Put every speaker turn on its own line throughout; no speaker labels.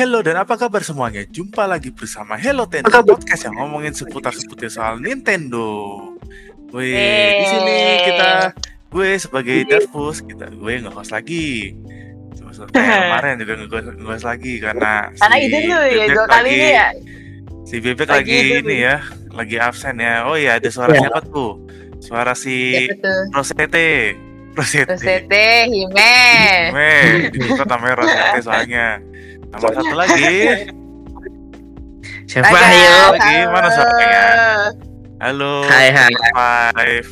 Hello dan apa kabar semuanya? Jumpa lagi bersama Hello Tendo Podcast yang ngomongin seputar-seputar soal Nintendo. Wih, di sini kita gue sebagai Darfus, kita gue nggak host lagi. Seperti kemarin juga nggak host lagi karena
Karena
si
ide lu ya
Bebek
dua kali
lagi-
ini ya.
Si Bebek
Lagi
lagi, ini ya, lagi absen ya. Oh iya, ada suara
Ya.
siapa tuh? Suara si
Ya.
Rosete. Rosete.
Rosete, Hime.
Meh, di kota merah Rosete soalnya. Nama satu lagi.
Siapa ayo?
Lagi, mana suaranya? Halo.
Hai hai.
Five.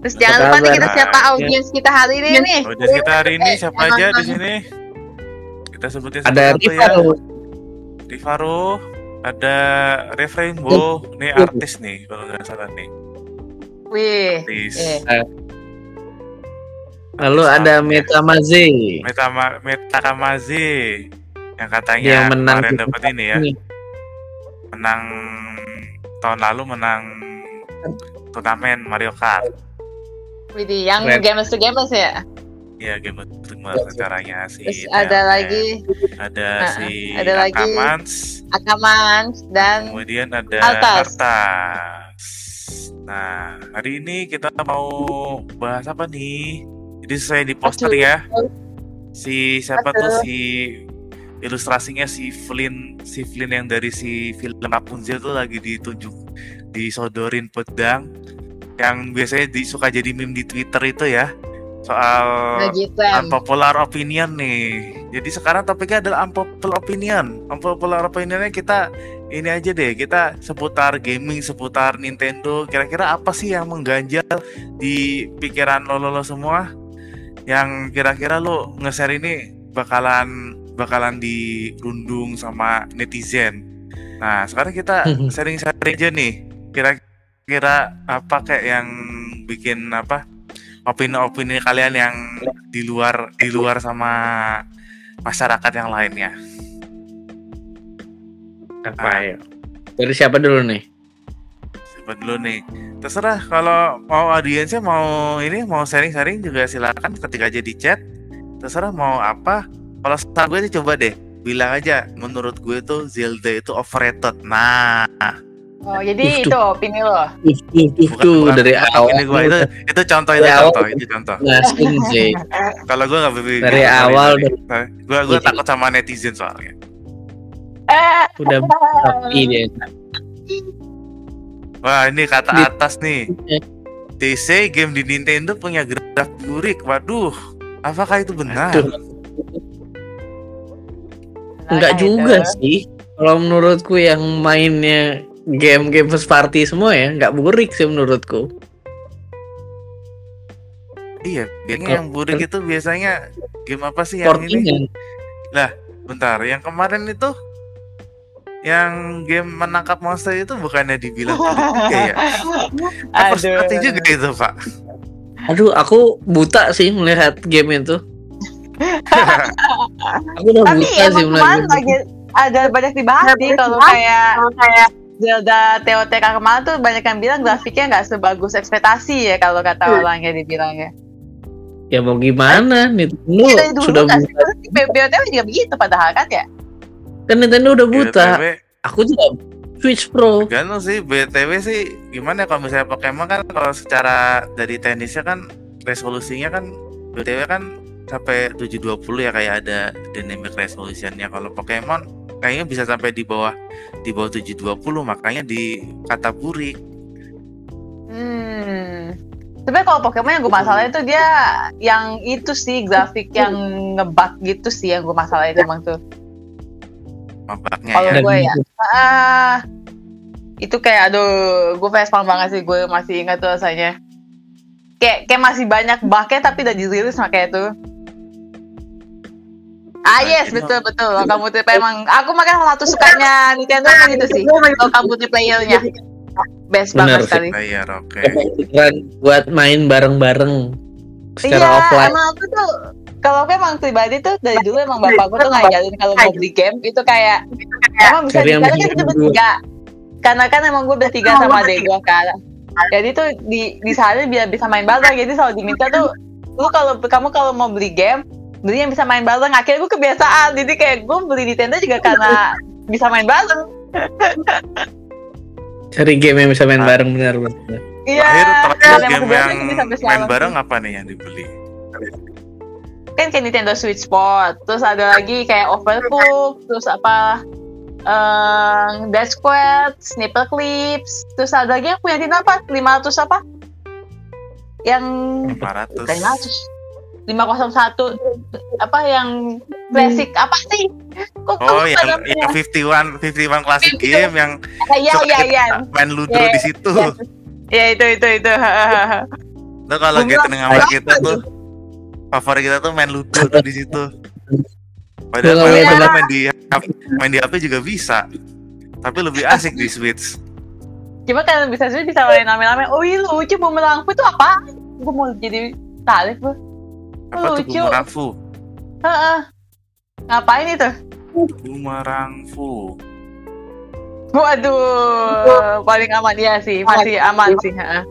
Terus jangan lupa nih kita siapa audiens kita hari ini nih.
Udah kita hari ini siapa
Eh,
aja di sini? Kita sebutin
Ada
satu-satu ya.
Rifaro,
ada Ref Rainbow, nih artis nih kalau nggak salah nih.
Wih.
Artis.
Eh.
Lalu
Artis
ada
namanya.
Metamaze.
Metama Metakamaze yang katanya
Yang menang
kemarin dapat ini ya. Menang tahun lalu menang turnamen Mario Kart.
Widih, yang
Keren.
gamers to gamers ya.
Ya game gimana caranya sih.
Terus ada lagi
ada
Nah,
si
ada lagi
Akamans,
Akaman dan
kemudian ada
Altas.
Artas. Nah, hari ini kita mau bahas apa nih? Jadi sesuai di poster
Aduh.
ya. Si siapa
Aduh.
tuh si ilustrasinya si Flynn, si Flynn yang dari si film Rapunzel tuh lagi ditunjuk disodorin pedang yang biasanya di, suka jadi meme di Twitter itu ya soal
Najitan.
unpopular opinion nih. Jadi sekarang topiknya adalah unpopular opinion. Unpopular opinionnya kita ini aja deh, kita seputar gaming, seputar Nintendo. Kira-kira apa sih yang mengganjal di pikiran lo lo, lo semua? Yang kira-kira lo nge-share ini bakalan bakalan dirundung sama netizen. Nah, sekarang kita sharing-sharing aja nih. Kira-kira apa kayak yang bikin apa? opini-opini kalian yang di luar di luar sama masyarakat yang lainnya.
Apa ayo? Dari siapa dulu nih?
Coba dulu nih. Terserah kalau mau audiensnya mau ini mau sharing-sharing juga silakan ketik aja di chat. Terserah mau apa. Kalau saran gue sih coba deh bilang aja menurut gue tuh Zelda itu overrated. Nah,
Oh, jadi
Tuh,
itu opini lo.
Bukan,
dari
bukan
awal.
opini gue itu itu contoh itu
Dari awal.
contoh itu contoh.
Sih.
Kalau gue nggak berpikir
Dari awal
gue gue takut sama netizen soalnya.
Eh,
udah tapi dia.
Wah ini kata
Di-
atas nih. DC game di Nintendo punya gerak burik. Waduh, apakah itu benar?
Aduh. Enggak
Nah,
juga
itu.
sih. Kalau menurutku yang mainnya game-game first party semua ya nggak burik sih menurutku.
Iya, game
Kalau-
yang burik itu biasanya game apa sih yang ini?
Portingan.
Bentar, yang kemarin itu yang game menangkap monster itu bukannya dibilang burik juga ya? Party juga itu, Pak.
Aduh, aku buta sih melihat game itu. aku udah
Tapi
buta sih melihat
lagi ada banyak dibahas sih kalau kayak kayak Zelda TOTK kemarin tuh banyak yang bilang grafiknya nggak sebagus ekspektasi ya kalau kata
Hmm.
orangnya dibilangnya.
Ya mau gimana? Nintendo
Iya dari dulu
sudah buta.
B- BOTW juga begitu padahal kan ya.
Kan Nintendo udah buta.
BTW,
Aku juga Switch Pro.
Tergantung sih, BTW sih gimana ya kalau misalnya Pokemon kan kalau secara dari teknisnya kan resolusinya kan BTW kan sampai 720 ya kayak ada dynamic resolutionnya kalau Pokemon kayaknya bisa sampai di bawah di bawah 720 makanya di kata burik
Hmm. Sebenarnya kalau Pokemon yang gue masalahin itu dia yang itu sih grafik yang ngebug gitu sih yang gue masalahin emang tuh. Kalau
ya.
gue ya. Ah, itu kayak aduh gue facepalm banget sih gue masih ingat tuh rasanya. Kayak kayak masih banyak bugnya tapi udah dirilis makanya itu. Ah yes betul betul lokal multiplayer emang aku makanya salah satu sukanya Nintendo emang itu sih lokal multiplayernya best
Bener
banget
sih.
sekali.
Player oke.
Keren buat main bareng-bareng secara
iya,
offline.
emang aku tuh kalau aku emang pribadi tuh dari dulu emang bapakku tuh ngajarin kalau mau beli game itu kayak emang bisa di karena kan kita
berdua.
bertiga. Karena kan emang gue bertiga sama adek gue kan. Jadi tuh di di sana biar bisa main bareng jadi selalu diminta tuh lu kalau kamu kalau mau beli game beli yang bisa main bareng akhirnya gue kebiasaan. Jadi kayak gue beli Nintendo juga karena bisa main bareng
Cari game yang bisa main bareng benar benar.
iya Emang
game yang main
sekarang.
bareng apa nih yang dibeli?
kan kayak Nintendo Switch Sport terus ada lagi kayak Overcooked terus apa um, Death Squad, Sniper Clips terus ada lagi yang punya Nintendo apa 500 apa yang
500.
bukan 500 501 apa yang basic apa sih kok
Oh,
kok
yang
namanya?
yang 51 51 klasik
51.
game yang
iya iya
kita
iya
main ludo
Iya,
di situ.
iya. Ya itu itu itu
Lo kalau
bilang,
sama
"Apa
kita tuh favorit kita tuh main ludo tuh di situ. Padahal main, padahal main di main di HP juga bisa. Tapi lebih asik di Switch.
Cuma kalau bisa sih bisa main rame-rame. Oh iya lucu bumerangku itu apa? Gue mau jadi talib gue.
Apa tuh
Lucu.
bumerang fu?
Heeh. Ngapain itu?
Bumerang fu.
Waduh, paling aman ya sih, masih aman sih. heeh.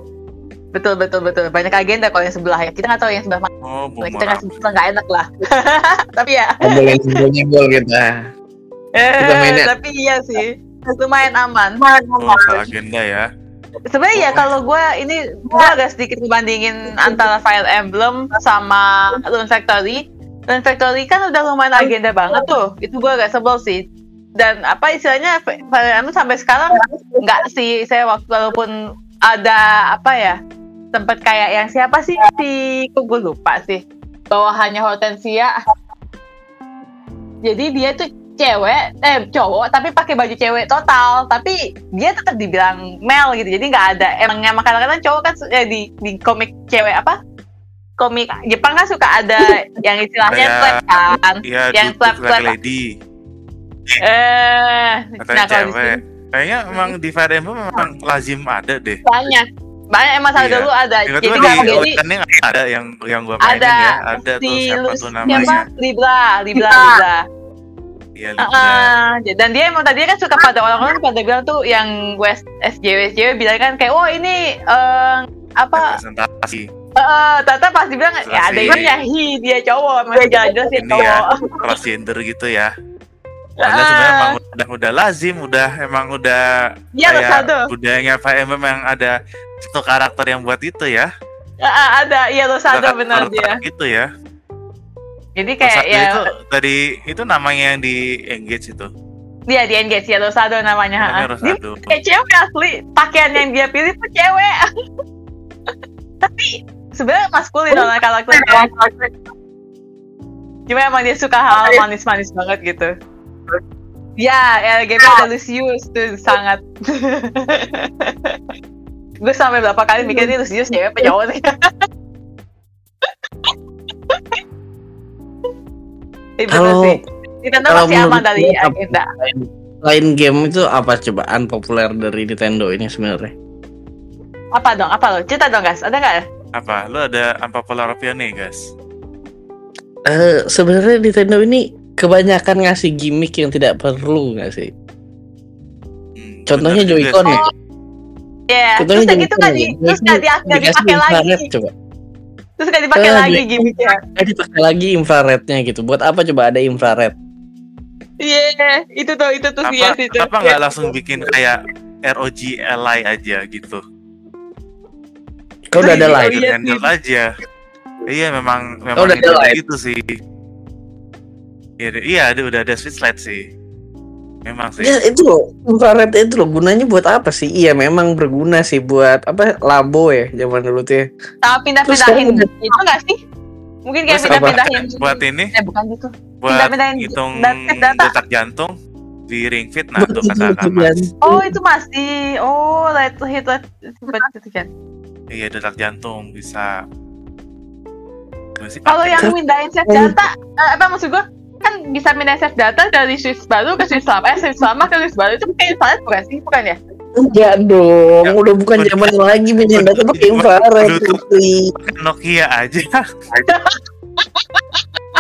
Betul betul betul. Banyak agenda kalau yang sebelah ya. Kita nggak tahu yang sebelah mana.
Oh,
Kalau kita nggak sebelah nggak enak lah. Tapi ya.
Boleh nyenggol kita. Kita mainnya.
Eh, tapi iya sih. Lumayan aman.
Oh, salah agenda ya.
Sebenarnya ya kalau gue ini gue agak sedikit membandingin antara Fire Emblem sama Rune Factory. Rune Factory kan udah lumayan agenda banget tuh. Itu gue agak sebel sih. Dan apa istilahnya Emblem sampai sekarang nggak sih. Saya waktu walaupun ada apa ya tempat kayak yang siapa sih si kok gue lupa sih. Bawahannya Hortensia. Jadi dia tuh cewek eh cowok tapi pakai baju cewek total. Tapi dia tetap dibilang male gitu. Jadi nggak ada emang emang kadang-kadang cowok kan eh, di di komik cewek apa? Komik Jepang kan suka ada yang istilahnya trap kan.
Iya,
Yang
like
clap.
lady.
Eh
Katanya
nah kalau
cewek. Kayaknya emang di Fire Emblem memang lazim ada deh.
banyak banyak emang salah
Iya.
dulu ada
Ingat
jadi
di
jadi
ada yang yang gua mainin
Ada.
ya. Ada tuh
si
siapa tuh
siapa
namanya.
Libra Libra Libra
Iya, Libra.
ah. dan dia emang tadi kan suka pada orang-orang pada bilang tuh yang West SJW SJW bilang kan kayak wah ini eh, apa
Representasi.
Eh, Tata pasti bilang ya ada
Masih-
ininya hi dia cowok masih jelas dia
Ini
cowok.
ya, cross gender gitu ya. Sebenarnya
Ah.
emang udah udah lazim, udah emang udah
Iya loh satu.
budayanya Fire Emblem yang ada satu karakter yang buat itu ya.
Ah, ah, ada iya lo satu
Ada
benar dia.
Gitu ya.
Jadi kayak ya
itu tadi itu namanya yang di engage itu.
dia di engage ya lo satu namanya.
Namanya
ah. Dia
Rosado.
kayak cewek asli pakaian yang dia pilih tuh cewek. Tapi sebenarnya maskulin loh karakternya. Cuma emang dia suka hal manis-manis banget gitu. Ya, LGB ada Lucius tuh sangat. gue sampai berapa kali mikir ini Lucius cewek apa cowok sih?
Kalau-.
Nintendo
kalau
masih aman dari agenda.
Selain game itu apa cobaan populer dari Nintendo ini sebenarnya?
Apa dong? Apa lo? Cerita dong guys. Ada nggak?
Apa? Lu ada unpopular opinion nih, guys?
Eh sebenarnya Nintendo ini kebanyakan ngasih gimmick yang tidak perlu nggak sih?
Hmm,
Contohnya Joy-Con ya.
Ya,
Contohnya
terus kayak gitu kan
ya.
di, terus nggak di, nggak
Dikasih
dipakai lagi,
infrared, coba.
terus nggak dipakai
Eh,
lagi gimmicknya.
Eh dipakai lagi infrarednya gitu. Buat apa coba ada infrared?
Iya, itu tuh itu tuh sih
Apa,
ya itu.
kenapa nggak langsung bikin kayak ROG Ally aja gitu?
Kau udah ada
Iya,
live.
iya.
handle aja. Iya memang memang
udah ada live.
gitu sih. Iya, ada- iya ada udah ada switch light sih. Memang sih.
Ya itu loh, infrared itu loh gunanya buat apa sih? Iya memang berguna sih buat apa labo ya zaman dulu tuh ya.
Sama pindah-pindahin itu nggak sih? Mungkin kayak pindah-pindahin.
buat ini
Eh bukan gitu.
buat
Pindah-pindahin
hitung
dat- data.
detak jantung di ring fit nah tuh katakan
Buat
mas.
Oh itu masih. Oh light hit light itu kan.
Iya detak jantung bisa.
Kalau yang mindahin save data, eh, apa maksud gua? Kan bisa mindahin save data dari switch baru ke switch lama, eh switch lama ke switch baru itu pakai infrared bukan sih? Bukan ya?
Enggak dong,
Ya,
udah bukan zaman lagi minjem data pakai
udah-
infrared. Putri.
Pakai Nokia aja.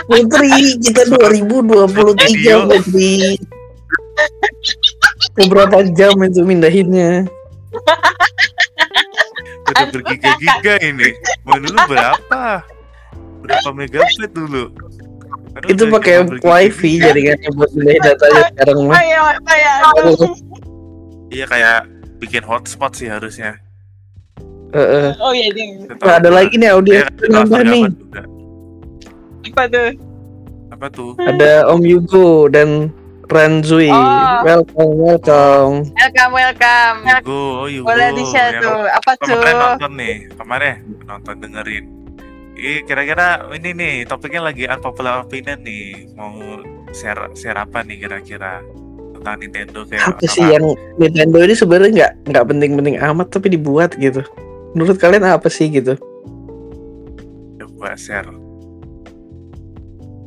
Putri kita 2023
Video.
Putri. Beberapa jam itu mindahinnya.
Udah bergiga-giga ini. Mau dulu berapa? Berapa megabyte dulu? Aduh,
Itu pakai
beli
wifi jaringannya buat pindahin datanya sekarang mah.
Iya kayak bikin hotspot sih harusnya.
Heeh.
Oh iya ding.
Nah, ada lagi nih audio
Iya, ada
nambah nih.
Apa tuh?
Apa tuh?
Ada Om Yugo dan Ranzui.
Oh.
Welcome, welcome.
Welcome welcome.
Yugo, oh Yugo.
Boleh di share tuh. Apa tuh?
Kemarin nonton nih, kemarin nonton dengerin. Ini kira-kira ini nih topiknya lagi unpopular opinion nih. Mau share share apa nih kira-kira tentang Nintendo kayak
Apa sih yang Nintendo ini sebenarnya nggak nggak penting-penting amat tapi dibuat gitu. Menurut kalian apa sih gitu?
coba share.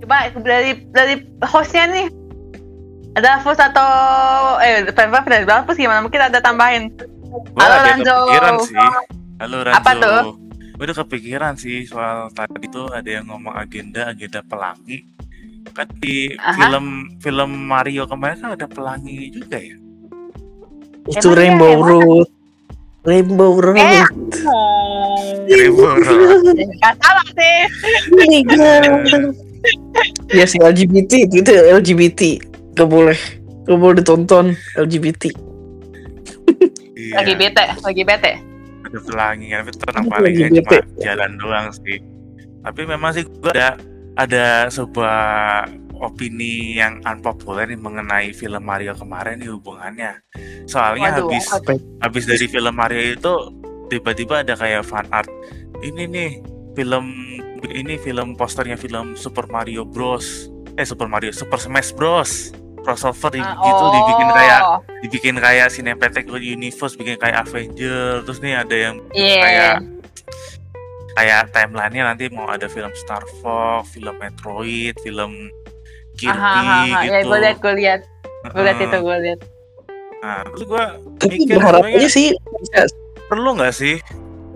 Coba dari dari hostnya nih. Ada Fus atau eh Pemba dari Fus gimana? Mungkin ada tambahin.
Gua
Halo,
sih. Halo Ranzo.
Apa tuh?
Gue udah kepikiran sih soal tadi tuh ada yang ngomong agenda agenda pelangi. Kan di
Aha.
film film Mario kemarin kan ada pelangi juga ya.
Itu
Emang iya,
Rainbow
emang.
Road. Rainbow Road.
Eh.
Rainbow Road.
Gak salah sih.
ya si LGBT itu, LGBT gak boleh gak boleh ditonton LGBT
Iya,
Lagi bete, lagi bete.
Ada pelangi kan, tapi tenang
Lagi
paling ya
bete.
cuma jalan doang sih. Tapi memang sih gue ada ada sebuah opini yang unpopular nih mengenai film Mario kemarin nih hubungannya. Soalnya
Waduh,
habis
apa
habis dari film Mario itu tiba-tiba ada kayak fan art. Ini nih film ini film posternya film Super Mario Bros. Eh Super Mario Super Smash Bros. Crossover di-
Ah,
gitu dibikin kayak
oh,
dibikin kayak cinematic universe, bikin kayak Avenger. Terus nih ada yang
Iya.
kayak kayak timelinenya nanti mau ada film Star Fox, film Metroid, film Kirby
Aha, aha, aha.
gitu.
Ya gue liat, gue liat, gue liat itu, gue liat.
Nah, terus gue mikir sebenarnya
sih bisa
perlu nggak sih?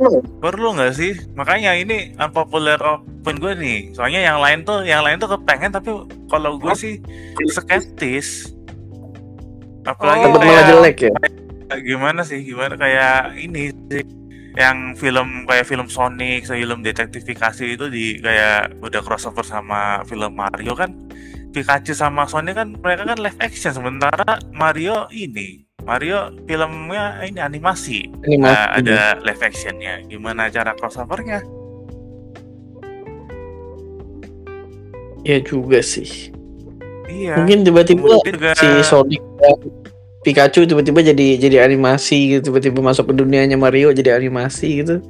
Perlu.
Perlu nggak sih? Makanya ini unpopular opinion gue nih. Soalnya yang lain tuh, yang lain tuh kepengen tapi kalau gue sih skeptis. Apalagi
Oh.
kayak
jelek ya
gimana sih? Gimana kayak ini sih yang film kayak film Sonic, film detektifikasi itu di kayak udah crossover sama film Mario kan Pikachu sama Sonic kan mereka kan live action sementara Mario ini Mario filmnya ini animasi.
Animasi.
Nggak ada live actionnya. Gimana cara crossovernya?
Ya juga sih.
Iya.
Mungkin tiba-tiba
juga
si Sonic dan Pikachu tiba-tiba jadi jadi animasi gitu. Tiba-tiba masuk ke dunianya Mario jadi animasi gitu.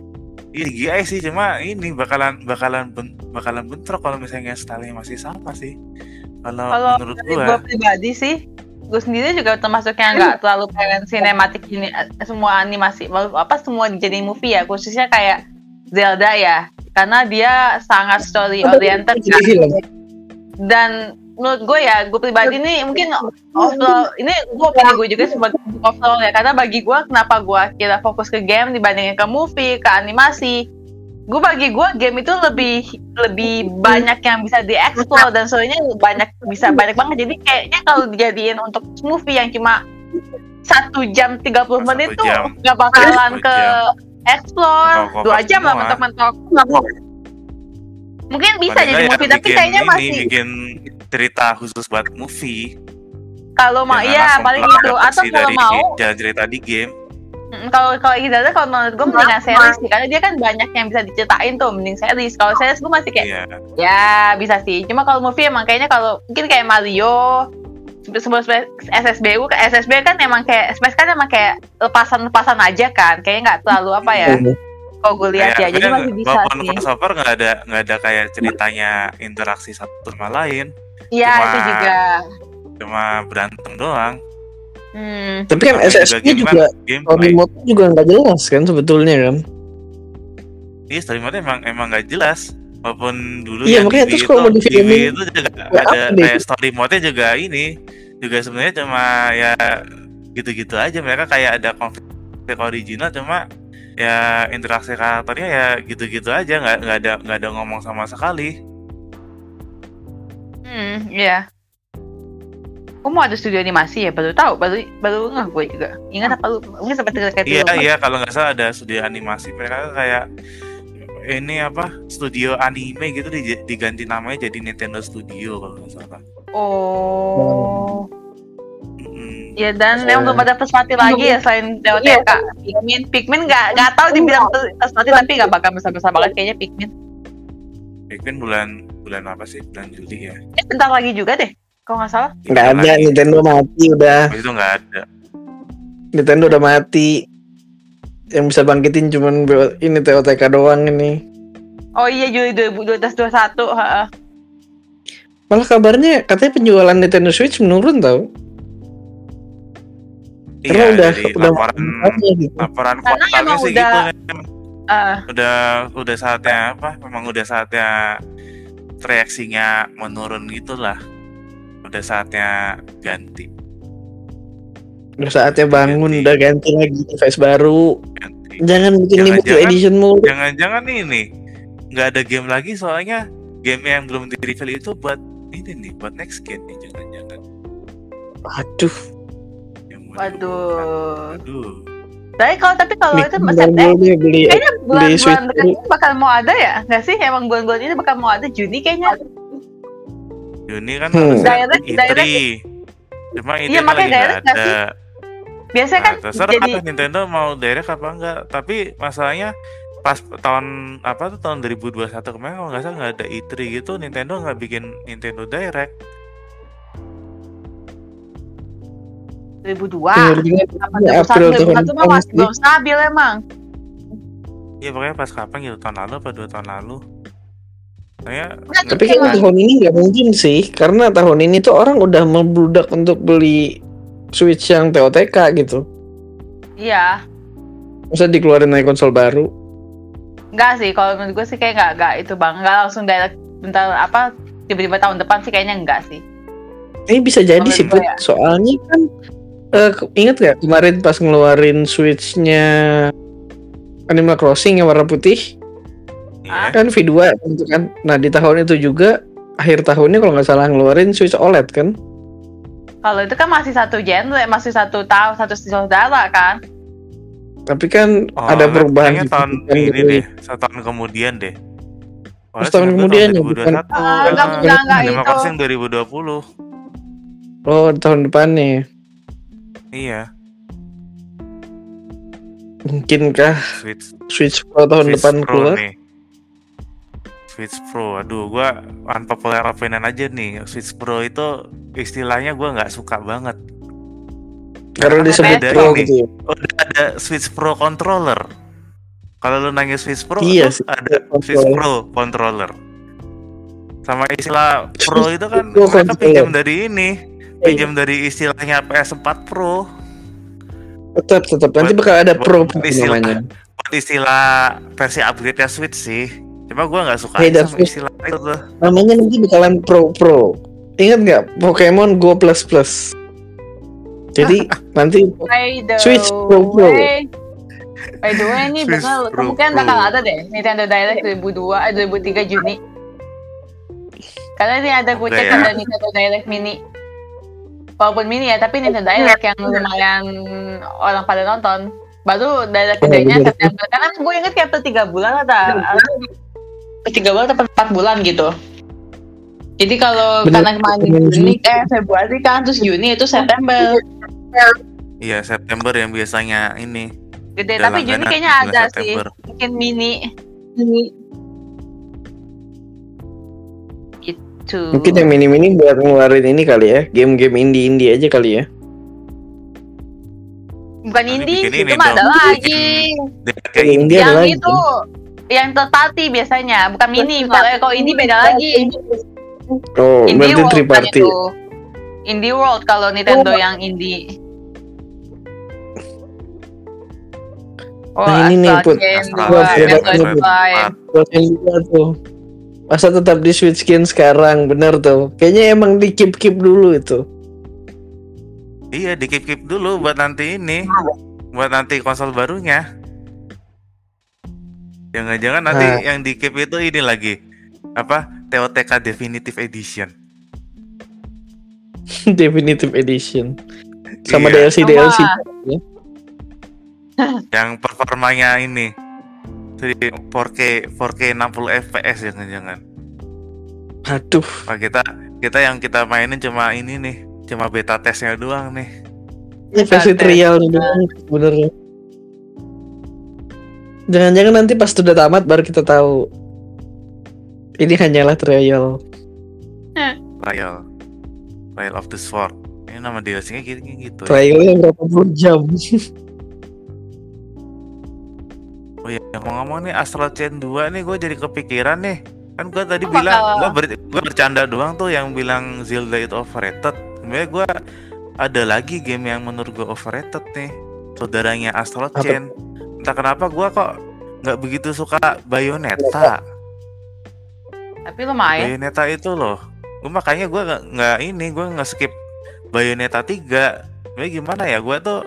Iya GI sih. Cuma ini bakalan bakalan ben- bakalan bentrok kalau misalnya stylenya masih sama sih. Kalau
Kalau
menurut gua.
gue pribadi sih, gue sendiri juga termasuk yang nggak terlalu pengen sinematik ini eh, semua animasi, apa semua jadi movie ya, khususnya kayak Zelda ya, karena dia sangat story oriented kan. dan menurut gue ya gue pribadi nih mungkin overall ini gue opini gue juga sebagai overall ya. Karena bagi gue kenapa gue kira fokus ke game dibandingin ke movie ke animasi gue bagi gue game itu lebih lebih banyak yang bisa dieksplor dan soalnya banyak bisa banyak banget. Jadi kayaknya kalau dijadiin untuk movie yang cuma satu jam 30
Satu
menit tuh nggak bakalan ke explore. Dua jam lah mentok-mentok mungkin bisa jadi
ya
movie tapi
bikin
kayaknya
ini,
masih
bikin cerita khusus buat movie.
Kalau mau iya
langsung
paling gitu. atau kalau mau
jalan cerita di game
kalau kalau Igdada kalau menurut gue mendingan series sih karena dia kan banyak yang bisa diceritain tuh mending series. Kalau series gue masih kayak
iya.
ya bisa sih. Cuma kalau movie emang kayaknya kalau mungkin kayak Mario sebelum SSBU ke SSB kan emang kayak Smash kan emang kayak lepasan-lepasan aja kan kayaknya nggak terlalu apa ya kalau gue lihat ya jadi masih bisa sih.
Crossover nggak ada nggak ada kayak ceritanya interaksi satu sama lain.
Iya
cuma-
itu juga.
cuma berantem doang
hmm.
tapi kan
Namanya
SSB
game
juga
gameplay
story mode juga nggak jelas kan sebetulnya kan?
Iya story mode emang emang nggak jelas. Walaupun dulu
Iya,
yang
makanya terus kalau
itu,
mau
di Wii itu juga
ya
ada kayak story mode juga ini. Juga sebenarnya cuma ya gitu-gitu aja. Mereka kayak ada konflik original cuma ya interaksi karakternya ya gitu-gitu aja. Nggak nggak ada nggak ada ngomong sama sekali.
Hmm, iya. Oh mau ada studio animasi ya? Baru tahu, baru baru nggak gue juga. Ingat apa lu? Mungkin sempat dengar kayak
Iya
film.
iya kalau nggak salah ada studio animasi mereka kayak ini apa studio anime gitu di- diganti namanya jadi Nintendo Studio kalau nggak salah.
Oh. Ya dan yang belum ada pesmati lagi ya selain DOTK. Pikmin, Pikmin nggak nggak tahu dibilang pesmati tapi nggak bakal besar-besar banget kayaknya Pikmin.
Pikmin bulan bulan apa sih? Bulan Juli ya.
Eh, bentar lagi juga deh. Kalau nggak salah.
Nggak ada
lagi.
Nintendo mati udah.
Itu nggak ada.
Nintendo udah mati. Yang bisa bangkitin cuman ini TOTK doang ini.
Oh iya Juli 2021. heeh.
Malah kabarnya katanya penjualan Nintendo Switch menurun tau. Karena
Iya,
udah udah
laporan
gitu.
laporan
Karena
kuartalnya
emang
sih
udah-
gitu.
Eh,
Udah udah saatnya apa? Memang udah saatnya reaksinya menurun gitulah. Udah saatnya ganti,
Udah saatnya bangun,
Ganti.
udah ganti lagi device baru.
ganti.
Jangan bikin limited
Jangan-jangan-
edition mulu.
Jangan-jangan ini nggak ada game lagi soalnya game yang belum di reveal itu buat ini nih, buat next gen nih jangan-jangan.
Aduh,
Waduh.
Aduh.
Tapi kalau tapi kalau itu
deh beli
kayaknya bulan-bulan dekat ini bakal mau ada ya nggak sih emang bulan-bulan ini bakal mau ada Juni kayaknya
Juni kan
Hmm.
Direct-
E3.
direct-
Cuma E3
Iya,
kan
makanya
lagi nggak ada.
biasanya kan
Nah, terserah
jadi
Nintendo mau direct apa enggak. Tapi masalahnya pas tahun apa tuh tahun 2021 kemarin kalau nggak salah nggak ada E3 gitu Nintendo nggak bikin Nintendo Direct
2002
Akhirnya
April
April tahun
2001 mah masih
sih.
belum stabil emang
Iya pokoknya pas kapan gitu tahun lalu apa dua tahun lalu saya
Nah,
Tapi kan tahun ini nggak mungkin sih, karena tahun ini tuh orang udah membludak untuk beli Switch yang TOTK gitu.
iya
Masa dikeluarin lagi konsol baru?
Enggak sih, kalau menurut gue sih kayak enggak, enggak itu bang, enggak langsung direct bentar apa tiba-tiba tahun depan sih kayaknya enggak sih.
Ini bisa jadi
Menurut
sih, Put.
ya.
soalnya kan eh, ke- ingat gak kemarin pas ngeluarin Switch-nya Animal Crossing yang warna putih
iya
kan V2 gitu kan. Nah di tahun itu juga akhir tahunnya kalau nggak salah ngeluarin Switch OLED kan.
Kalau itu kan masih satu genre, masih satu tahun, satu saudara kan.
Tapi kan
Oh,
ada perubahan
kayaknya tahun
signifikan
ini deh satu tahun kemudian deh
Oh, setahun kemudian ya, bukan-
2021
Ah, enggak, enggak, enggak.
Crossing 2020
Oh tahun depannya.
iya
Mungkinkah
Switch
Switch Pro tahun
Switch
depan
Pro
keluar?
nih. Switch Pro, aduh, gua unpopular opinion aja nih. Switch Pro itu istilahnya gua nggak suka banget.
Karena disebut
ada
Pro
ini.
gitu ya.
Udah ada Switch Pro controller. Kalau lu nanya Switch Pro,
Iya sih,
ada
controller.
Switch Pro controller. Sama istilah Pro itu kan
Pro
mereka pinjam dari ini,
Iya.
pinjam dari istilahnya PS4 Pro.
Tetap tetap nanti bakal ada
buat-
Pro
buat istilah.
namanya.
Buat istilah versi upgrade-nya Switch sih. Cuma gua nggak suka
Beda
sama istilah itu tuh.
Namanya nanti bakalan Pro Pro. Ingat nggak Pokemon Go Plus Plus? Jadi nanti Switch Pro Pro.
way, by the way ini bakal
Pro
kemungkinan bakal ada deh Nintendo Direct 2002 eh 2003 Juni. Karena ini ada gue cek
ya.
ada Nintendo Direct Mini. Walaupun mini ya, tapi Nintendo Direct yang lumayan orang pada nonton. Baru Direct
Oh,
gedenya. September. Karena gue inget kayak 3 bulan atau 3 bulan atau 4 bulan gitu. Jadi kalau
Bener.
karena kemarin. Juni, eh Februari kan, terus Juni itu September.
Iya September yang biasanya ini.
Gede, tapi Juni kayaknya ada
September.
sih. Mungkin mini. Mini. Gitu.
mungkin yang mini-mini buat ngeluarin ini kali ya, game-game indie-indie aja kali ya.
Bukan
Nanti
indie, itu mah ada lagi.
Yang indie
yang itu yang party biasanya, bukan mini. Kalau kalau indie beda lagi.
Oh,
Indie
berarti
World
three
kan
party.
itu. Indie World kalau Nintendo yang indie. Oh,
Nah, ini nih, Put.
Chain
Astral
2,
Chain,
Metroid
Metroid
Prime.
Buat yang juga tuh. Masa tetap di Switch skin sekarang, bener tuh. Kayaknya emang di keep keep dulu itu.
Iya di keep keep dulu buat nanti ini, buat nanti konsol barunya. Jangan-jangan nanti
Nah.
yang di keep itu ini lagi apa TOTK Definitive Edition.
Definitive Edition. Sama
Iya,
DLC
Sama.
DLC.
yang performanya ini Jadi 4K 4K 60 FPS jangan-jangan.
Aduh,
Wah, kita kita yang kita mainin cuma ini nih, cuma beta testnya doang nih.
ini versi trial nih doang sebenarnya. Jangan-jangan nanti pas sudah tamat baru kita tahu. Ini hanyalah trial.
Trial. Trial of the Sword. Ini nama DLC-nya gitu gitu.
Trialnya berapa puluh jam?
Oh iya, ngomong-ngomong nih Astral Chain 2 nih gue jadi kepikiran nih. Kan gue tadi
Oh,
bilang gue ber, gua bercanda doang tuh yang bilang Zelda itu overrated. Sebenarnya gue ada lagi game yang menurut gue overrated nih. Saudaranya Astral
Apa?
Entah kenapa gue kok nggak begitu suka Bayonetta.
Tapi lumayan.
Bayonetta itu loh. Gue makanya gue nggak ini gue nggak skip Bayonetta 3. Sebenarnya gimana ya gue tuh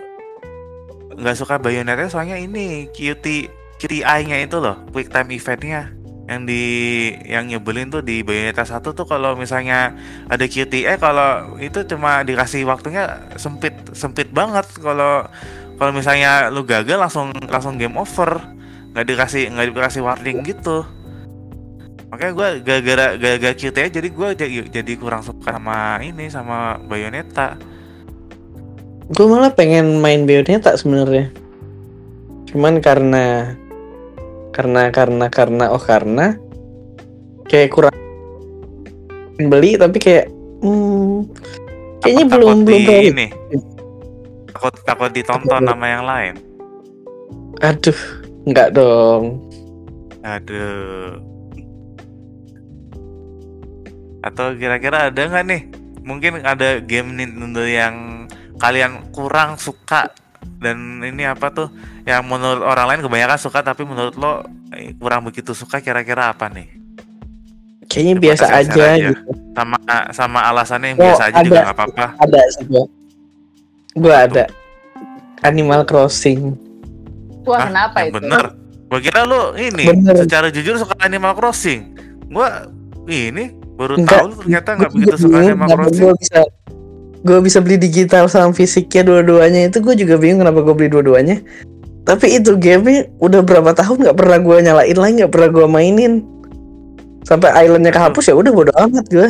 nggak suka Bayonetta soalnya ini QT QTI-nya itu loh, quick time eventnya yang di yang nyebelin tuh di Bayonetta 1 tuh kalau misalnya ada QTE kalau itu cuma dikasih waktunya sempit sempit banget kalau kalau misalnya lu gagal langsung langsung game over. Nggak dikasih nggak dikasih warning gitu. Makanya gue gara-gara gara-gara QTE jadi gue jadi, jadi kurang suka sama ini sama Bayonetta.
Gue malah pengen main Bayonetta sebenarnya. Cuman karena karena karena karena oh karena kayak kurang beli tapi kayak hmm, kayaknya
Takut-
belum belum terlalu-
ini takut takut ditonton sama yang lain
Aduh, nggak dong.
aduh atau kira-kira ada nggak nih mungkin ada game Nintendo yang kalian kurang suka dan ini apa tuh yang menurut orang lain kebanyakan suka tapi menurut lo eh, kurang begitu suka kira-kira apa nih
Kayaknya biasa aja,
aja.
gitu.
sama sama alasannya yang
Oh,
biasa aja juga
ada.
nggak apa-apa
Ada sih gua. Gua ada. Animal Crossing.
Wah,
Ah,
kenapa
yang
itu?
bener gua kira lo ini
Bener.
secara jujur suka Animal Crossing gua ini baru
Enggak,
tahu lu ternyata nggak begitu suka
bingung
Animal Crossing
Gua bisa gue bisa beli digital sama fisiknya dua-duanya itu gue juga bingung kenapa gue beli dua-duanya tapi itu game udah berapa tahun nggak pernah gue nyalain lagi nggak pernah gue mainin sampai islandnya kehapus ya udah bodo amat gue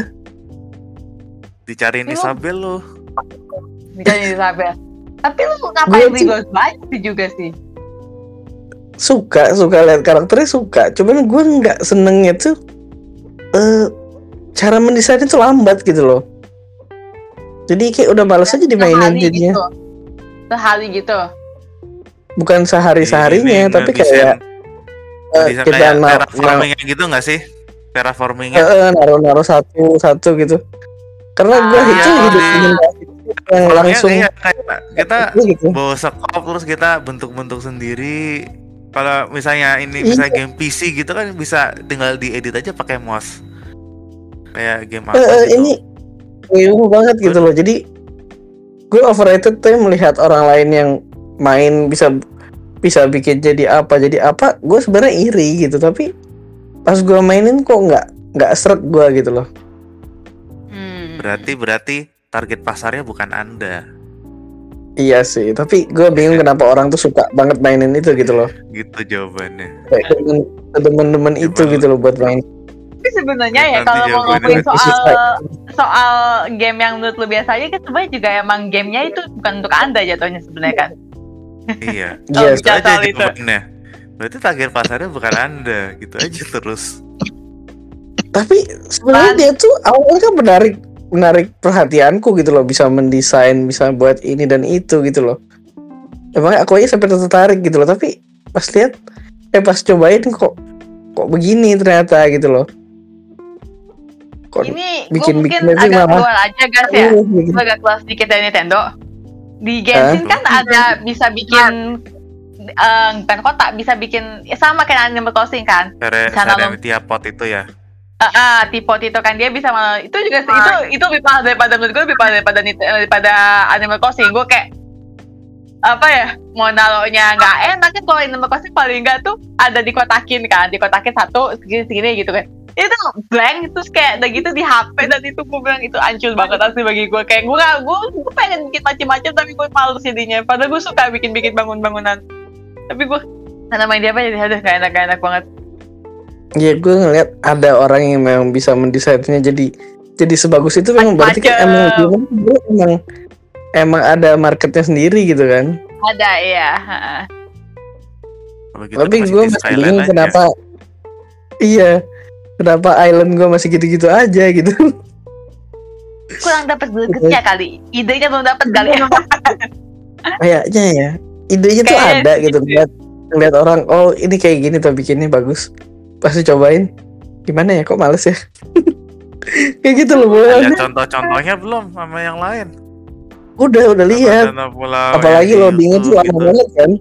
dicariin
Lu-
Isabel lo
Bisa jadi Isabel. Tapi lu ngapain
tuh-
Ghost banyak sih juga sih.
suka suka lihat karakternya suka cuman gue nggak senengnya tuh eh cara mendesainnya tuh lambat gitu loh jadi kayak udah males aja dimainin jadinya
gitu. Sehari gitu.
bukan sehari seharinya
Ini
tapi kayak eh, kita
kayak
na- na-
terraformingnya gitu nggak sih terraformingnya
Eh, eh, naruh-naruh satu satu gitu karena gue
Ah,
itu
iya.
hidup ingin yang
Terraformingnya
langsung.
kayak, kayak kita
gitu.
bawa sekop terus kita bentuk-bentuk sendiri. Kalau misalnya ini
Iya.
misalnya game PC gitu kan bisa tinggal diedit aja pakai mouse. Kayak game apa
eh,
gitu.
ini ilmu banget gitu loh. Jadi gue overrated tuh melihat orang lain yang main bisa bisa bikin jadi apa jadi apa gue sebenarnya iri gitu. Tapi pas gue mainin kok nggak nggak seret gue gitu loh.
Hmm.
berarti berarti target pasarnya bukan anda.
Iya sih tapi gue bingung kenapa orang tuh suka banget mainin itu gitu loh.
Gitu jawabannya.
Kayak demen demen-demen itu gitu loh buat main.
Tapi sebenarnya ya kalau mau ngomongin soal
susah.
soal game yang menurut lu biasa aja kan sebenarnya juga emang gamenya itu bukan untuk anda jatuhnya sebenarnya kan.
iya.
Iya,
itu aja
Jatuh itu.
jawabannya. Berarti target pasarnya bukan anda gitu aja terus.
Tapi sebenarnya dia tuh awalnya kan menarik menarik perhatianku gitu loh bisa mendesain bisa buat ini dan itu gitu loh emangnya aku aja sampai tertarik gitu loh tapi pas lihat eh pas cobain kok kok begini ternyata gitu loh kok
Ini
bikin-
mungkin
bikin
agak
malah.
keluar aja guys ya.
Uh.
Gue agak keluar sedikit dari Nintendo. Di Genshin kan ada bisa bikin eh, bukan kotak bisa bikin ya sama kayak Animal Crossing kan.
Sere,
lo-
Serenity pot itu ya
Ah, ah, tipe itu kan dia bisa mal- itu juga sih itu itu lebih parah daripada menurut gue lebih parah daripada eh, daripada Animal Crossing. Gue kayak apa ya mau naruhnya nggak enak kan kalau Animal Crossing paling nggak tuh ada dikotakin kan dikotakin satu segini segini gitu kan. Itu blank terus kayak udah gitu di HP dan itu gue bilang itu ancur banget asli bagi gue kayak gue gak gue gue pengen bikin macam-macam tapi gue malu jadinya. Padahal gue suka bikin bikin bangun-bangunan. Tapi gue Karena main dia apa? Jadi aduh gak enak gak enak banget.
Ya gue ngeliat ada orang yang memang bisa mendesainnya jadi jadi sebagus itu memang berarti kan emang dia emang emang ada marketnya sendiri gitu kan.
Ada ya.
gitu
Tapi gue masih bingung
aja.
kenapa Iya Kenapa island gue masih gitu-gitu aja gitu
Kurang dapat gregetnya kali. Idenya belum dapat kali.
Kayaknya ya Idenya tuh
Kayaknya
ada gitu Ngeliat, ngeliat orang Oh ini kayak gini tuh bikinnya bagus Pasti cobain Gimana ya kok males ya Kayak gitu loh
Ada contoh-contohnya belum sama yang lain?
Udah udah lihat Apalagi
di
loadingnya tuh
YouTube
lama
gitu.
banget kan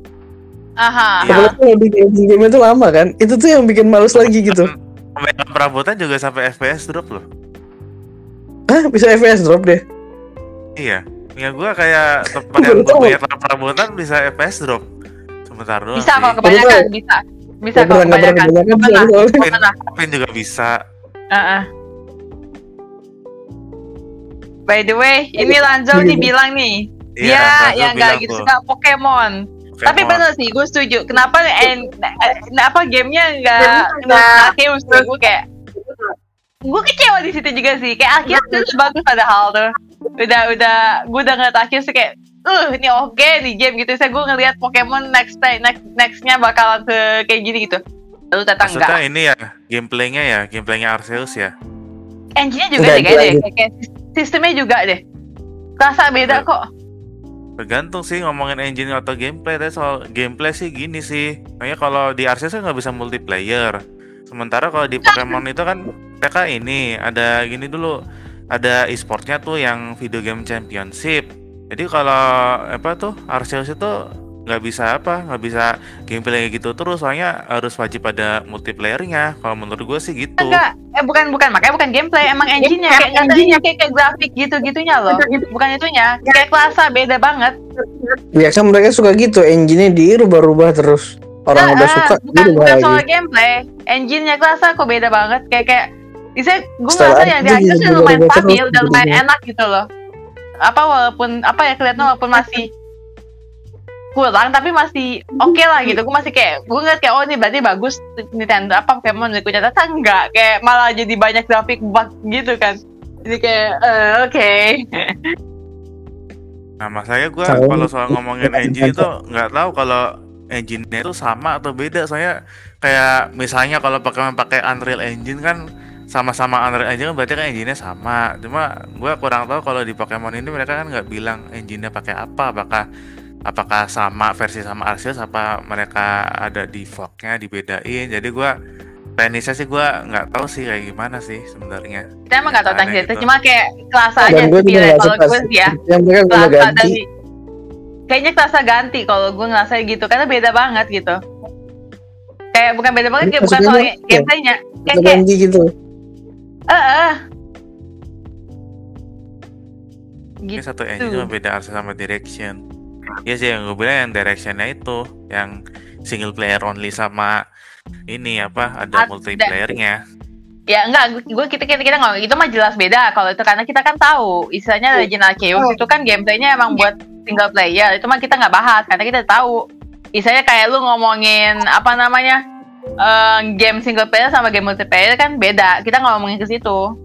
Aha.
Iya.
Apalagi loading loading game itu lama kan Itu tuh yang bikin males lagi gitu
Kebanyakan perabotan juga sampai FPS drop loh.
Hah bisa FPS drop deh
Iya. Ya gua kayak tempat yang
tahu.
banyak perabotan bisa FPS drop. Sebentar doang
Bisa kalau kebanyakan bisa. Bisa
pernah
kebanyakan.
Pin, juga bisa.
Heeh. By the way, ini Lanzo nih bilang nih,
Iya,
dia
Rafa
yang
bilang
gak gitu
tuh,
suka Pokemon. Tapi
Pokemon.
bener sih, gue setuju. Kenapa en, eh, apa gamenya nggak nggak Arceus tuh? Gue kayak gue kecewa di situ juga sih. Kayak Arceus tuh udah bagus padahal tuh. Udah udah gue udah ngeliat tuh kayak uh ini oke di game gitu. Saya gue ngeliat Pokemon next time next nextnya bakalan ke kayak gini gitu. Lalu datang
Maksudnya
enggak.
ini ya, gameplaynya ya, gameplaynya Arceus ya.
Engine-nya juga
Enggak,
deh kayaknya deh. Kayak, kayak sistemnya juga deh. Kerasa beda kok.
Tergantung sih ngomongin engine atau gameplay. Tapi soal gameplay sih gini sih. Makanya kalau di Arceus kan nggak bisa multiplayer. Sementara kalau di Pokemon itu kan mereka ini ada gini dulu. Ada e-sportnya tuh yang video game championship. Jadi kalau apa tuh Arceus itu nggak bisa apa nggak bisa gameplay kayak gitu terus soalnya harus wajib ada multiplayernya. Kalau menurut gue sih gitu.
Enggak, eh bukan bukan. Makanya bukan gameplay, emang engine-nya. Kayak ini kayak, kayak grafik gitu-gitunya loh. Bukan itunya, kayak kelasa beda banget.
Ya kan mereka suka gitu. Engine-nya dirubah-rubah terus. Orang
Ah,
udah
ah,
suka
bukan
dirubah
bukan
lagi.
soal gameplay, engine-nya kelasa kok beda banget. Kayak kayak bisa gue ngerasa yang di
juga
udah lumayan stabil, udah lumayan
gitu.
enak gitu loh. Apa walaupun apa ya kelihatan walaupun masih kurang tapi masih oke lah gitu. Gue masih kayak gue ngeliat kayak oh ini berarti bagus Nintendo apa Pokemon berikutnya ternyata enggak. Kayak malah jadi banyak grafik bug gitu kan. Jadi kayak eh, oke.
Nah, makanya gue kalau soal ngomongin engine itu nggak tahu kalau engine-nya itu sama atau beda. Soalnya kayak misalnya kalau pakai pakai Unreal Engine kan sama-sama Unreal Engine kan berarti kan engine-nya sama. Cuma gue kurang tahu kalau di Pokemon ini mereka kan nggak bilang engine-nya pakai apa. Apakah apakah sama versi sama Arceus apa mereka ada di fork-nya dibedain. Jadi gue teknisnya sih gue nggak tahu sih kayak gimana sih sebenarnya.
kita emang nggak tahu teknis itu
gitu.
cuma kayak kelasa aja
gak
kalau gue
sih
sih ya
Yang mereka udah
kelasa
ganti
dari kayaknya kelasa ganti kalau gue ngerasa gitu karena beda banget gitu kayak bukan beda banget kayak bukan soal gameplaynya kayak kayak
gitu
eh eh
Ini
gitu
satu engine cuma beda Arceus sama Direction. Iya sih yang gue bilang yang Directionnya itu yang single player only sama ini apa ada
Ada.
multiplayernya.
ya enggak gue kita kita kita ngomong itu mah jelas beda kalau itu karena kita kan tahu istilahnya Legend Arceus itu kan gameplaynya emang buat single player itu mah kita nggak bahas karena kita tahu istilahnya kayak lu ngomongin apa namanya eh, game single player sama game multiplayer kan beda. Kita nggak ngomongin ke situ.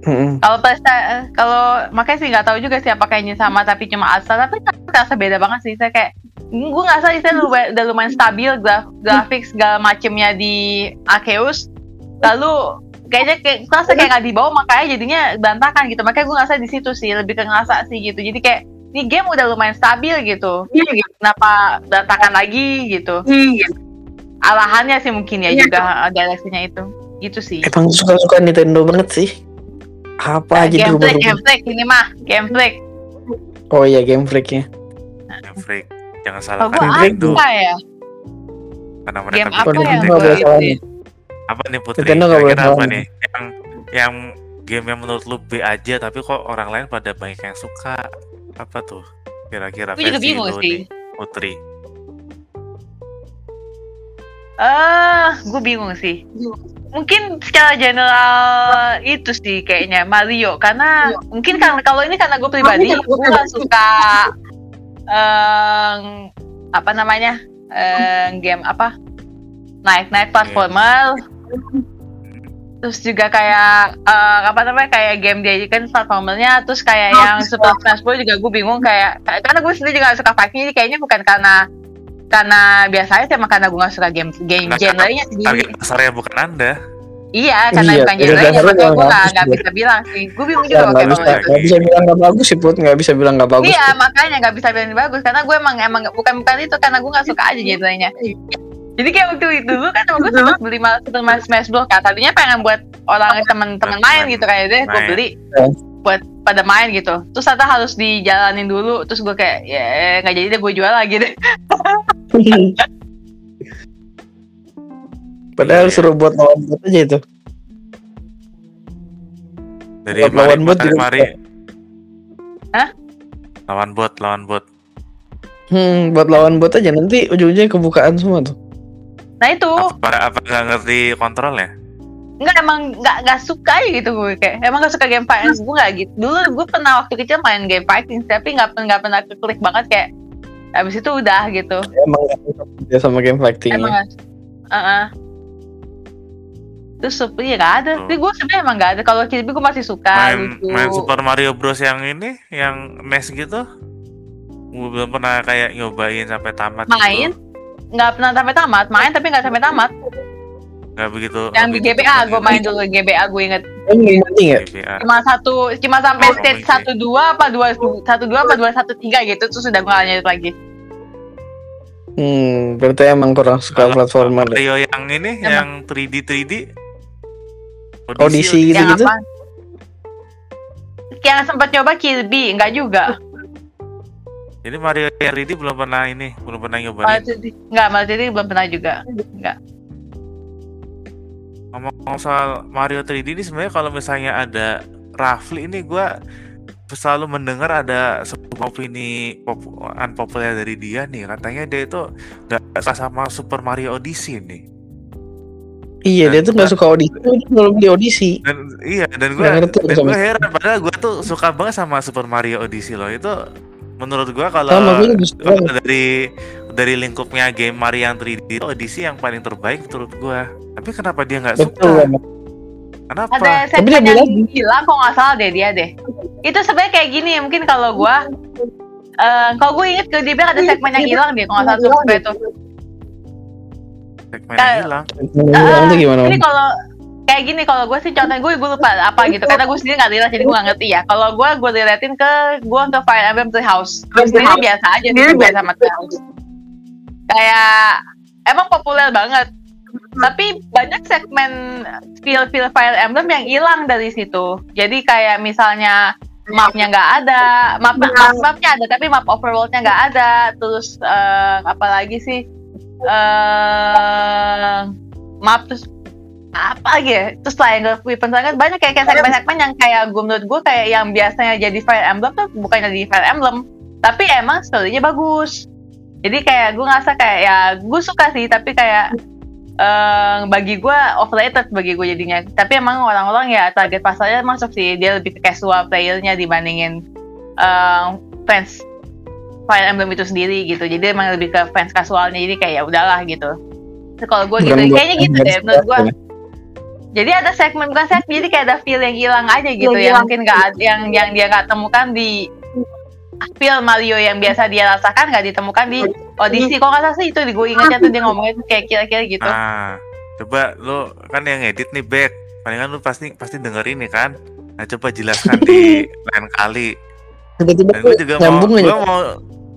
Mm-mm.
kalau Presta kalau makanya sih nggak tahu juga sih apakah ini sama tapi cuma asal tapi terasa beda banget sih. Saya kayak gue nggak salah saya lumayan, udah lumayan stabil graf, grafik segala macemnya di Arceus. Lalu kayaknya kayak terasa kayak nggak dibawa makanya jadinya berantakan gitu. Makanya gue ngerasa di situ sih lebih ke ngerasa sih gitu. Jadi kayak ini game udah lumayan stabil gitu. Kenapa berantakan lagi gitu alahannya sih mungkin ya juga uh, direksinya itu gitu sih
Emang suka-suka Nintendo banget sih Apa aja
game freak, game freak ini mah game freak
Oh iya game freaknya
Yang freak. Jangan
Kalau
salahkan
gue
Nintendo
apa ya?
karena mereka
Game apa
Nintendo
ya? Gue
salah.
Apa nih Putri?
Nintendo boleh
apa
salah
nih? Yang yang game yang menurut lu B aja tapi kok orang lain pada banyak yang suka. Apa tuh? Kira-kira
Gue juga
versi
bingung
lu
sih.
nih, Putri.
Eh, gue bingung sih. Mungkin secara general itu sih kayaknya Mario. Karena mungkin kan kalau ini karena gue pribadi gue gak suka em, apa namanya eh, game apa? Naik naik platformer terus juga kayak eh, apa namanya kayak game dia kan platformernya terus kayak yang Super Smash Bros. juga gue bingung kayak karena gue sendiri juga gak suka fighting jadi kayaknya bukan karena karena biasa aja emang karena gue gak suka game game
Nah,
genrenya sendiri
target pasarnya bukan anda
iya karena
Iya,
bukan
iya,
genrenya gue
nggak
gak, nggak
juga.
bisa bilang sih gue bingung juga
nggak bisa, nggak bisa bilang nggak bagus sih put, nggak bisa bilang nggak bagus.
Iya makanya nggak bisa bilang bagus karena gue emang emang bukan bukan itu karena gue nggak suka aja genrenya. Jadi kayak waktu itu dulu kan gue sempat beli Super Smash Bros. Kan tadinya pengen buat orang temen-temen main gitu kayak deh gue beli buat pada main gitu. Terus ternyata harus dijalanin dulu. Terus gue kayak ya nggak jadi deh gue jual lagi deh.
Padahal suruh buat lawan bot aja itu.
dari
Buat
mari
lawan bot juga
mari.
Hah?
lawan bot lawan bot
Hmm, buat lawan bot aja nanti ujung-ujungnya kebukaan semua tuh.
Nah itu
apa apa nggak ngerti kontrol ya
nggak emang nggak nggak suka aja gitu gue kayak emang nggak suka game fighting gue nggak gitu. Dulu gue pernah waktu kecil main game fighting tapi nggak pernah nggak pernah keklik banget kayak habis itu udah gitu.
Emang dia sama game fighting.
Emang nggak- Heeh. Terus Super ya nggak ada. Tapi gue sebenarnya emang nggak ada. Kalau Kirby gue masih suka
main
lucu.
main Super Mario Bros yang ini yang NES gitu gue belum pernah kayak nyobain sampai tamat
Main?
gitu.
Nggak pernah sampai tamat. Main tapi nggak sampai tamat.
nggak begitu
Yang di GBA gue main
gitu.
dulu GBA gue inget.
Ya?
Cuma satu, cuma sampai
Oh,
stage
oke.
satu dua apa dua satu dua apa dua satu tiga gitu. Terus udah gue lanjut lagi.
Hmm, berarti emang kurang suka
Kalau
platformer. deh.
Mario yang ini
Emang.
yang 3D 3D
Odyssey
Yang
gitu-gitu.
apa? Yang sempat nyoba Kirby, nggak juga.
Jadi Mario 3D belum pernah ini, belum pernah
Malah
nyobain.
jadi nggak malah jadi belum pernah juga. Nggak.
Ngomong soal Mario 3D ini sebenarnya kalau misalnya ada Rafli ini gua selalu mendengar ada sebuah opini pop, unpopular dari dia nih katanya dia itu nggak suka sama Super Mario Odyssey nih
Iya, dia tuh nggak suka audisi. Dia belum di audisi.
dan iya dan gue dan gue heran padahal gue tuh suka banget sama Super Mario Odyssey loh itu menurut gue kalau kalau dari dari lingkupnya game Mario yang 3D itu Odyssey yang paling terbaik menurut gue tapi kenapa dia nggak suka? Kenapa?
Ada
Tapi
segmen
dia
yang
bilang-
hilang kok nggak salah deh dia deh. Itu sebenarnya kayak gini mungkin kalau gua eh kalau gue inget ke dia bilang ada segmen yang hilang deh kalau nggak salah tuh sebenarnya tuh.
segmen yang hilang.
Gimana?
Ini kalau kayak gini kalau gue sih contohnya gue gue lupa apa gitu karena gue sendiri nggak lihat jadi gue nggak ngerti ya. Kalau gue gue diliatin ke gue ke Fire Emblem Three House. Gue sendiri biasa aja sih biasa sama Three House. Kayak emang populer banget. Tapi banyak segmen feel-feel Fire Emblem yang hilang dari situ. Jadi kayak misalnya mapnya nggak ada, map, map mapnya ada tapi map overworldnya nggak ada. Terus eh, apa lagi sih? eh map terus apa lagi ya? Terus Triangle Weapon sangat banyak kayak kayak segmen-segmen yang kayak gue menurut gue kayak yang biasanya jadi Fire Emblem tuh bukannya jadi Fire Emblem, tapi emang story-nya bagus. Jadi kayak gue ngerasa kayak ya gue suka sih tapi kayak eh bagi gue overrated bagi gue jadinya. Tapi emang orang-orang ya target pasarnya masuk sih dia lebih ke casual playernya dibandingin eh, fans Fire Emblem itu sendiri gitu. Jadi emang lebih ke fans casualnya jadi kayak ya udahlah gitu. Kalau gue gitu kayaknya gitu deh menurut gue. Jadi ada segmen bukan segmen jadi kayak ada feel yang hilang aja gitu yang mungkin nggak yang yang dia nggak temukan di feel Mario yang biasa dia rasakan nggak ditemukan di audisi. Kok nggak salah sih itu di gue ingetnya tuh dia ngomongnya tuh kayak kira-kira gitu.
Nah coba lu kan yang edit nih back palingan lu pasti pasti denger ini kan? Nah coba jelaskan di lain kali.
Tiba-tiba
dan gue juga mau gue mau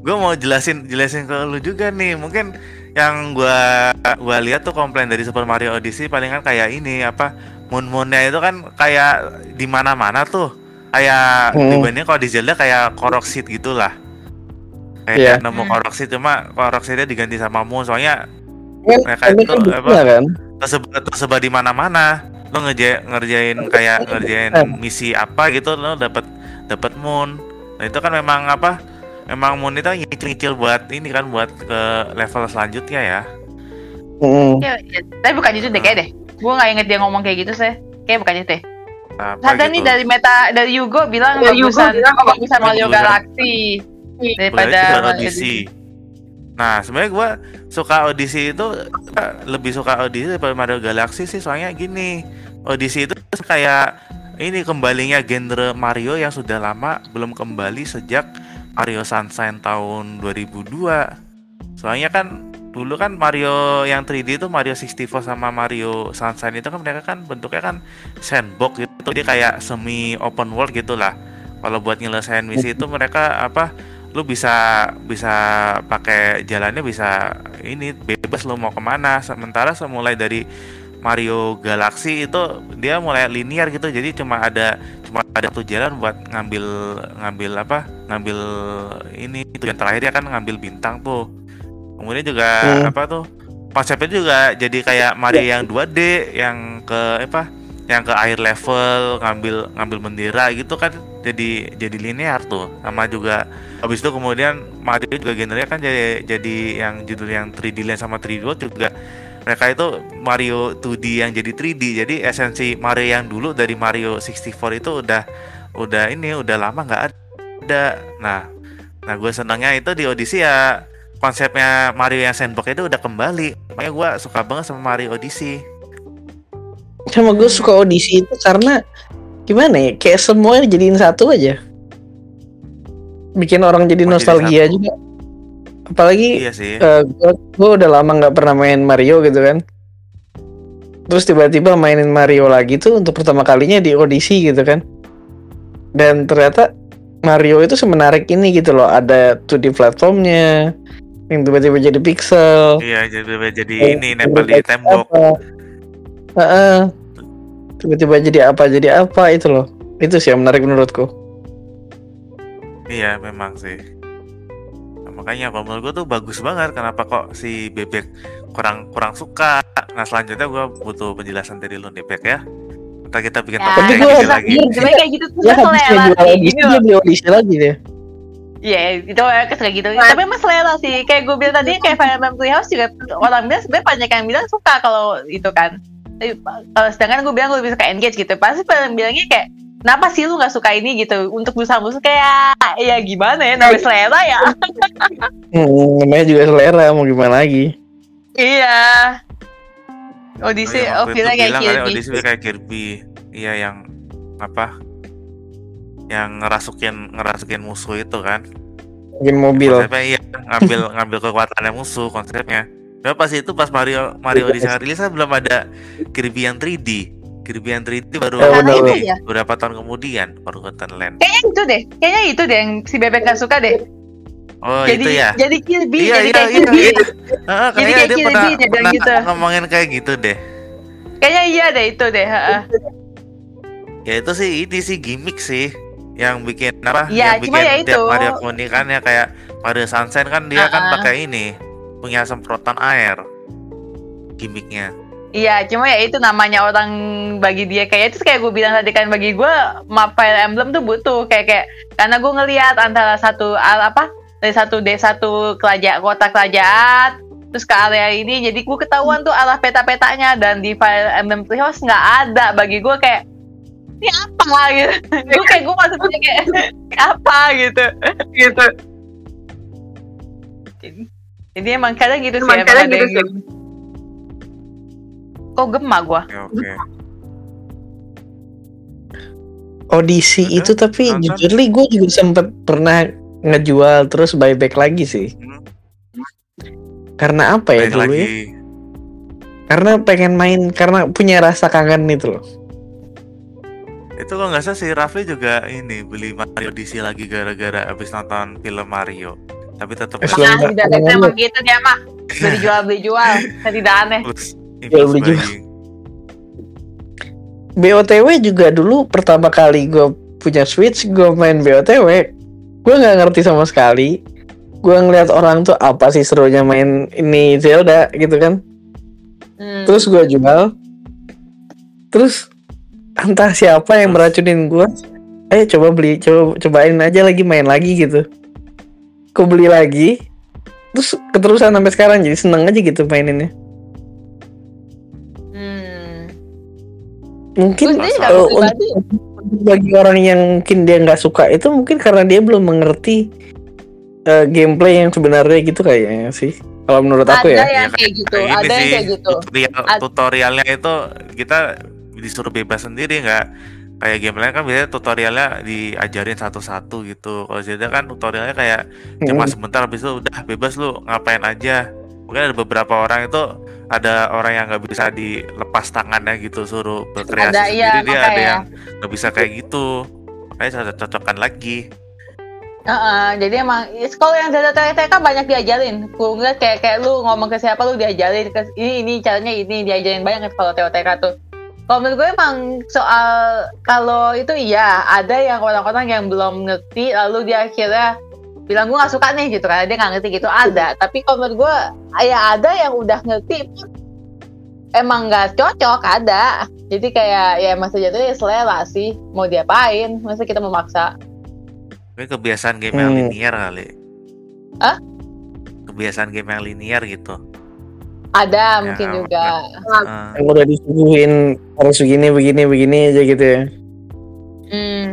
gue mau jelasin jelasin ke lu juga nih. Mungkin yang gua gua lihat tuh komplain dari Super Mario Odyssey palingan kayak ini apa moon moonnya itu kan kayak di mana mana tuh kayak
Hmm.
dibanding kalau di Zelda kayak koroksit gitulah kayak
Iya.
nemu
Hmm.
koroksit cuma koroksitnya diganti sama moon soalnya ya, kayak
ini
itu,
kan
apa?
kan.
tersebar tersebar di mana-mana lo ngerjain ngerjain kayak ngerjain misi apa gitu lo dapat dapat moon nah itu kan memang apa memang moon itu nyicil-nyicil buat ini kan buat ke level selanjutnya ya
Hmm.
Ya, ya, tapi bukan itu deh kayak deh gue nggak inget dia ngomong kayak gitu sih kayak bukan itu deh
apa
ada nih
gitu.
dari meta dari Yugo bilang
Yugo
bagusan
bilang
bagusan Mario. Galaxy daripada
Odyssey Nah, sebenarnya gua suka Odyssey itu lebih suka Odyssey daripada Mario Galaxy sih soalnya gini. Odyssey itu kayak ini kembalinya genre Mario yang sudah lama belum kembali sejak Mario Sunshine tahun 2002. Soalnya kan dulu kan Mario yang 3D itu Mario 64 sama Mario Sunshine itu kan mereka kan bentuknya kan sandbox gitu. Dia kayak semi open world gitulah. Kalau buat nyelesain misi itu mereka apa lu bisa bisa pakai jalannya bisa ini bebas lu mau ke mana sementara semulai dari Mario Galaxy itu dia mulai linear gitu. Jadi cuma ada cuma ada satu jalan buat ngambil ngambil apa? Ngambil ini tujuan terakhir ya kan ngambil bintang tuh. Kemudian juga
Hmm.
apa tuh? Konsepnya juga jadi kayak Mario yang 2D yang ke apa? Yang ke air level ngambil ngambil bendera gitu kan jadi jadi linear tuh. Sama juga habis itu kemudian Mario juga genrenya kan jadi jadi yang judul yang 3D Land sama 3D World juga mereka itu Mario 2D yang jadi 3D jadi esensi Mario yang dulu dari Mario 64 itu udah udah ini udah lama nggak ada nah nah gue senangnya itu di Odyssey ya konsepnya Mario yang sandbox itu udah kembali makanya gue suka banget sama Mario Odyssey
Sama gue suka Odyssey itu karena gimana ya? Kayak semuanya jadiin satu aja. Bikin orang jadi
jadi
nostalgia
satu.
juga. Apalagi
iya sih
gue udah lama nggak pernah main Mario gitu kan. Terus tiba-tiba mainin Mario lagi tuh untuk pertama kalinya di Odyssey gitu kan. Dan ternyata Mario itu semenarik ini gitu loh. Ada 2D platformnya yang tiba-tiba jadi pixel.
iya jadi jadi
Eh,
ini nempel di
tiba-tiba
tembok
apa. Heeh. Tiba-tiba jadi apa jadi apa itu loh. Itu sih yang menarik menurutku.
Iya memang sih. Nah, makanya kalau menurut gue tuh bagus banget. Kenapa kok si bebek kurang kurang suka? Nah selanjutnya gue butuh penjelasan dari lu nih bebek ya. Ntar kita bikin
Ya,
topik kayak lagi.
Sebenarnya kayak gitu tuh
Ya
selera Gini
dia beli Odyssey lagi deh.
Iya, itu kayak kayak gitu. Tapi emang selera sih. Kayak gue bilang tadi, kayak Fire Emblem Three House juga orang bilang sebenarnya banyak yang bilang suka kalau itu kan. Tapi, Kalau sedangkan gue bilang gue lebih suka engage gitu. Pasti pada bilangnya kayak Kenapa sih lu gak suka ini gitu Untuk berusaha-berusaha kayak Ya gimana ya Namanya selera ya
Hmm, namanya juga selera mau gimana lagi.
Iya Odyssey Oh, feelnya kayak
bilang
Kirby
Odyssey kayak Kirby. Iya yang apa? Yang ngerasukin ngerasukin musuh itu kan.
Mungkin mobil.
Konsepnya iya ngambil ngambil kekuatannya musuh konsepnya. Tapi pas itu pas Mario Mario Odyssey rilis kan belum ada Kirby yang 3D. Kirby yang 3D baru
Ya, benar,
ini
benar.
beberapa tahun kemudian baru ke Land.
Kayaknya itu deh Kayaknya itu deh Yang si Bebek gak suka deh
Oh
Jadi
itu ya.
Jadi Kirby
Iya
Jadi
iya
kayak
iya.
Kirby
iya. Heeh,
Jadi
kayaknya
kayak
dia
Kirby,
pernah,
dia bilang
pernah
gitu.
ngomongin kayak gitu deh.
Kayaknya iya deh itu deh heeh.
Ya itu sih ini sih gimmick sih yang bikin apa?
Iya,
yang bikin
ya
tiap. Mario unik kan ya kayak Mario Sunshine kan dia kan
Uh-uh.
pakai ini punya semprotan air gimmicknya.
Iya, cuma ya itu namanya orang bagi dia. Kayak itu kayak gue bilang tadi kan bagi gue map Fire Emblem tuh butuh. Kayak kayak karena gue ngelihat antara satu al apa dari satu d satu kerajaan kota kerajaan terus ke area ini jadi gue ketahuan tuh arah peta-petanya. Dan di Fire Emblem Three nggak ada. Bagi gue kayak ini apa? Gitu. Gue kayak gue masih punya kayak apa? Gitu. Gitu. Jadi emang kadang gitu sih
Emang kadang
ada
gitu
yang gitu. Kok gemak gue
Oke oke.
Odyssey
Udah,
itu tapi
nonton.
jujur li gue juga sempet pernah ngejual terus buyback lagi sih.
Hmm.
Karena apa ya
Balik
dulu
lagi.
ya? Karena pengen main karena punya rasa kangen itu loh.
Itu kalau nggak salah si Rafli juga ini beli Mario Odyssey lagi gara-gara abis nonton film Mario. Tapi tetap
Eh,
Makanya tidak
selama-
emang gitu dia mah beli jual beli jual tidak aneh
Jual beli
impulse
juga. BOTW juga dulu pertama kali gue punya Switch gue main BOTW gue nggak ngerti sama sekali. Gue ngeliat orang tuh apa sih serunya main ini Zelda gitu kan?
Hmm.
terus gue jual. Terus entah siapa yang meracunin gue ayo coba beli coba cobain aja lagi main lagi gitu. Gue beli lagi. Terus keterusan sampai sekarang jadi seneng aja gitu maininnya
Hmm.
mungkin
kalau
untuk- bagi orang yang mungkin dia nggak suka itu mungkin karena dia belum mengerti eh, gameplay yang sebenarnya gitu kayaknya sih. Kalau menurut aku
ada
ya.
yang kayak gitu,
Kayak
ada yang kayak gitu.
Tutorial, tutorialnya itu kita disuruh bebas sendiri nggak kayak game lain kan biasanya tutorialnya diajarin satu-satu gitu. Kalau Zelda kan tutorialnya kayak cuma
Hmm.
sebentar habis itu udah bebas lu ngapain aja. Mungkin ada beberapa orang itu ada orang yang nggak bisa dilepas tangannya gitu suruh berkreasi
Ada,
sendiri
iya,
dia ada yang nggak bisa kayak gitu. Makanya cocok-cocokan lagi.
Heeh, jadi emang ya, kalau yang Zelda TK banyak diajarin. Ngeliat kayak kayak lu ngomong ke siapa lu diajarin ke ini ini caranya ini diajarin banyak kalau TK tuh. Kalau menurut gue emang soal kalau itu iya ada yang orang-orang yang belum ngerti lalu dia akhirnya bilang gue nggak suka nih gitu karena dia nggak ngerti gitu ada. Tapi kalau menurut gue ya ada yang udah ngerti pun emang nggak cocok ada. Jadi kayak ya masa jatuhnya selera sih mau diapain masa kita memaksa.
Mungkin kebiasaan game yang
Hmm.
linear kali.
Hah?
Kebiasaan game yang linear gitu.
Ada
Ya,
mungkin juga.
Eh,
Yang udah disuguhin harus begini begini begini aja gitu ya.
Hmm.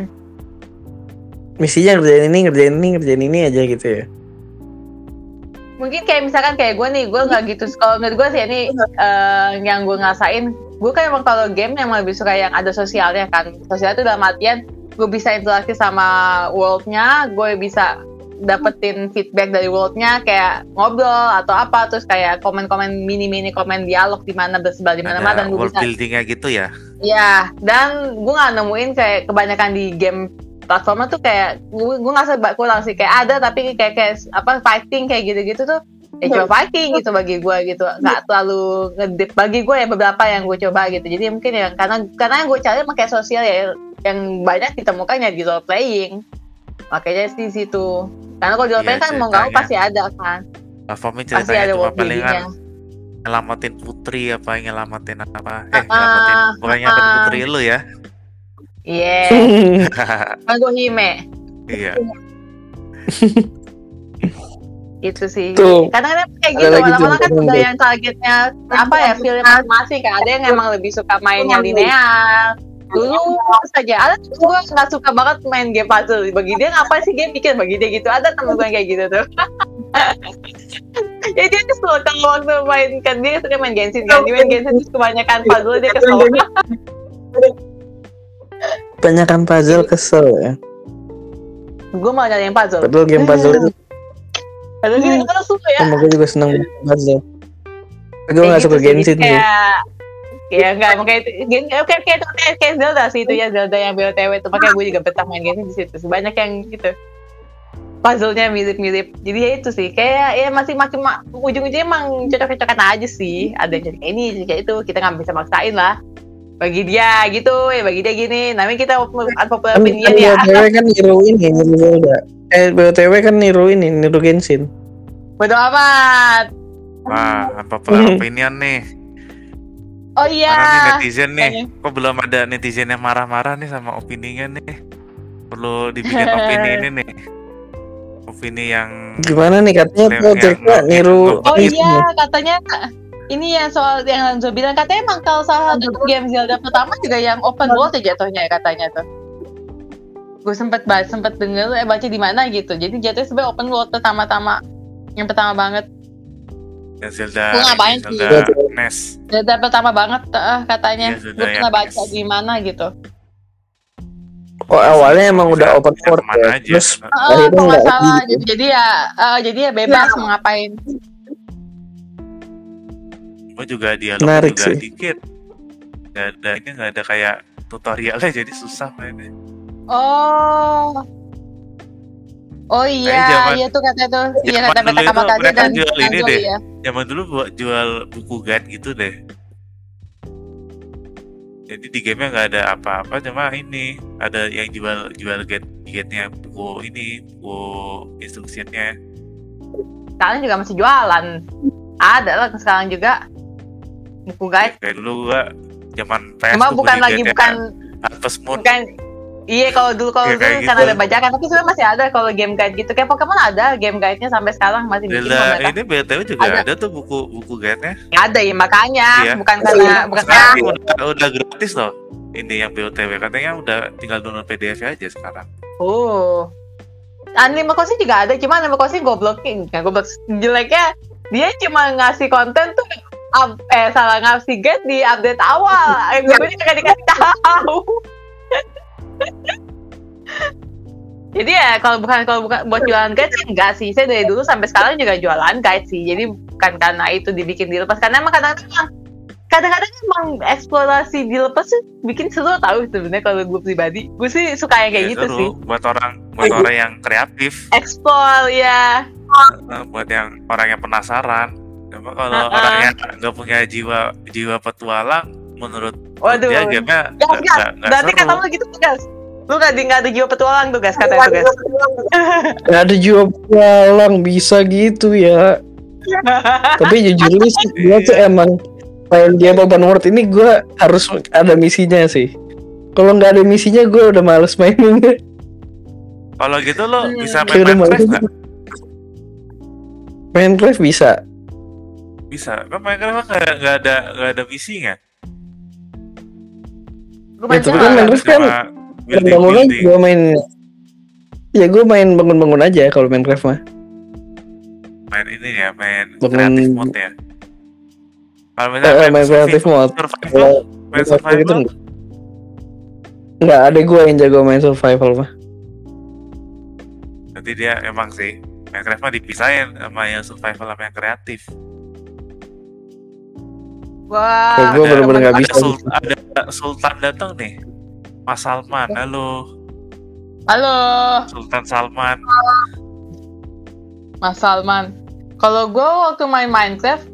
Misinya ngerjain ini ngerjain ini ngerjain ini aja gitu ya.
Mungkin kayak misalkan kayak gue nih, gue nggak gitu. Kalau menurut gue sih ini eh, yang gue ngasain, gue kan emang kalau game yang lebih suka yang ada sosialnya kan. Sosial itu dalam artian gue bisa interaksi sama worldnya, gue bisa dapetin feedback dari worldnya kayak ngobrol atau apa terus kayak komen-komen mini-mini komen dialog di mana bersebar di mana-mana dan gue
world
bisa
buildingnya gitu ya.
Ya, dan gue nggak nemuin kayak kebanyakan di game platformer tuh kayak gue gue nggak sebab kurang sih. Kayak ada tapi kayak kayak apa fighting kayak gitu-gitu tuh ya cuma fighting gitu bagi gue gitu. Nggak terlalu ngedip. Bagi gue ya beberapa yang gue coba gitu. Jadi mungkin ya karena karena yang gue cari emang kayak sosial ya yang banyak ditemukannya di role playing. Makanya di situ. Karena kalau di role
Iya,
playing kan mau nggak mau pasti ada kan.
Platformnya
pasti
ceritanya
ada
cuma palingan nyelamatin putri apa nyelamatin apa? Eh
Ah,
nyelamatin bukan nyelamatin
ah.
putri lu ya
iya kan gue hime.
Iya.
Itu sih.
Tuh.
kadang-kadang kayak gitu orang-orang kan
tuh.
yang targetnya apa ya film masing kan ada yang emang lebih suka main yang linear. Dulu saja ada tuh gue nggak suka banget main game puzzle. Bagi dia ngapain sih game pikir bagi dia gitu. Ada temen gue yang kayak gitu tuh. Ya dia kesel kalau waktu main kan dia suka main Genshin kan? Dia main Genshin terus kebanyakan puzzle dia kesel
Banyakan puzzle kesel ya.
gue mau nyari yang puzzle.
Padahal game puzzle itu
padahal kita kan suka ya.
Gue juga seneng puzzle. Gue
Kayak
gak suka
gitu sih,
Genshin sih.
kayak ya enggak kayak itu gen- kayak kayak kayak, Zelda sih itu ya Zelda yang BOTW itu. Makanya gue juga betah main game di situ banyak yang gitu. Puzzle-nya mirip-mirip. Jadi ya itu sih kayak ya masih makin ma- ujung-ujungnya emang cocok-cocokan aja sih. Ada yang kayak ini jadi kayak itu. Kita nggak bisa maksain lah bagi dia gitu ya bagi dia gini. Namanya kita unpopular
Kan,
opinion
kan
ya.
BOTW kan niru ini, niru Zelda. Eh, BOTW kan niru ini, niru Genshin.
bodo amat.
Wah apa popular opinion nih.
Oh iya.
Mana nih netizen nih
Kayaknya.
kok belum ada netizen yang marah-marah nih sama opininya nih? Perlu dibikin opini ini nih. Opini yang
Gimana nih katanya
yang-
niru
Oh iya, katanya ini yang soal yang Lanzo bilang katanya emang kalau salah satu game Zelda pertama juga yang open world ya jatuhnya ya katanya tuh. Gue sempet baca, sempet denger eh baca di mana gitu. Jadi jatuhnya sebenarnya open world pertama-tama yang pertama banget.
yang Zelda
Gua ngapain sih?
Zelda NES
Zelda pertama banget eh, katanya.
Iya,
Gue pernah baca di mana gitu.
Oh awalnya emang
Bisa-
udah open
bisa
world ya.
aja.
Terus akhirnya
kalau nggak salah
gitu.
gitu. Jadi ya eh, jadi ya bebas mau ngapain.
Gue juga dialog
Menarik
juga
sih.
dikit Gak ada ini gak ada kayak tutorialnya jadi susah mainnya
Oh. Oh iya,
zaman-
iya tuh katanya tuh. Iya kata kata
itu
kata
mereka
dan
jual ini deh.
iya.
zaman dulu buat jual buku guide gitu deh jadi di gamenya nggak ada apa-apa cuma ini ada yang jual jual guide guide-nya buku ini buku instruksinya
sekarang juga masih jualan ada lah sekarang juga buku guide
kayak dulu gua zaman PS
cuma bukan lagi bukan
Harvest Moon.
bukan iya kalau dulu kalau
Ya,
dulu kan
gitu.
ada bajakan tapi sebenarnya masih ada kalau game guide gitu. Kayak Pokemon ada game guide-nya sampai sekarang masih bikin mereka
ini BTW juga
Ada.
ada, tuh buku buku guide-nya.
Ada ya makanya.
Iya.
bukan karena bukan karena
udah, udah gratis loh ini yang BOTW katanya udah tinggal download PDF aja sekarang.
Oh. Animal Crossing juga ada, cuma Animal Crossing gobloknya, kan goblok jeleknya dia cuma ngasih konten tuh up, eh salah ngasih guide di update awal. Eh, gue juga dikasih tahu. Jadi ya kalau bukan kalau bukan buat jualan guide sih enggak sih. Saya dari dulu sampai sekarang juga jualan guide sih. Jadi bukan karena itu dibikin dilepas karena emang kadang-kadang kadang-kadang emang eksplorasi dilepas tuh bikin seru tahu sebenarnya kalau gue pribadi. Gue sih suka yang kayak
Ya,
gitu
seru.
sih.
buat orang buat orang yang kreatif
Explore ya.
eh, buat yang orang yang penasaran Cuma kalau
Uh-uh.
orang yang nggak punya jiwa jiwa petualang menurut
Waduh.
dia gamenya nggak nggak- nggak
Berarti kata lu gitu tuh, guys. Lu gak di, nggak ada jiwa petualang tuh, guys, katanya tuh, guys.
Gak ada jiwa petualang bisa gitu ya. Tapi jujur lu sih gue tuh emang main game open world ini gue harus ada misinya sih. Kalau nggak ada misinya gue udah males mainnya.
Kalau gitu lo bisa main Minecraft nggak?
Minecraft bisa.
Bisa. Kan Minecraft kan nggak nggak ada nggak ada misinya.
Gue
Ya, tapi kan Minecraft kan
Cuma building
bangunan
building.
gue main. Ya gue main bangun-bangun aja kalau Minecraft mah.
Main ini ya, main
Bangun-
kreatif mode ya. Kalau
Eh,
misalnya
main kreatif mode.
survival, main
gitu
survival,
enggak. Enggak, ada gue yang jago main survival mah.
nanti dia emang sih Minecraft mah dipisahin sama yang survival sama yang kreatif.
Wah.
Kalau gue
Ada-
bener-bener nggak
ada,
bisa.
Sul- ada Sultan datang nih. Mas Salman, halo
Halo,
Sultan Salman.
Mas Salman. Kalau gue waktu main Minecraft,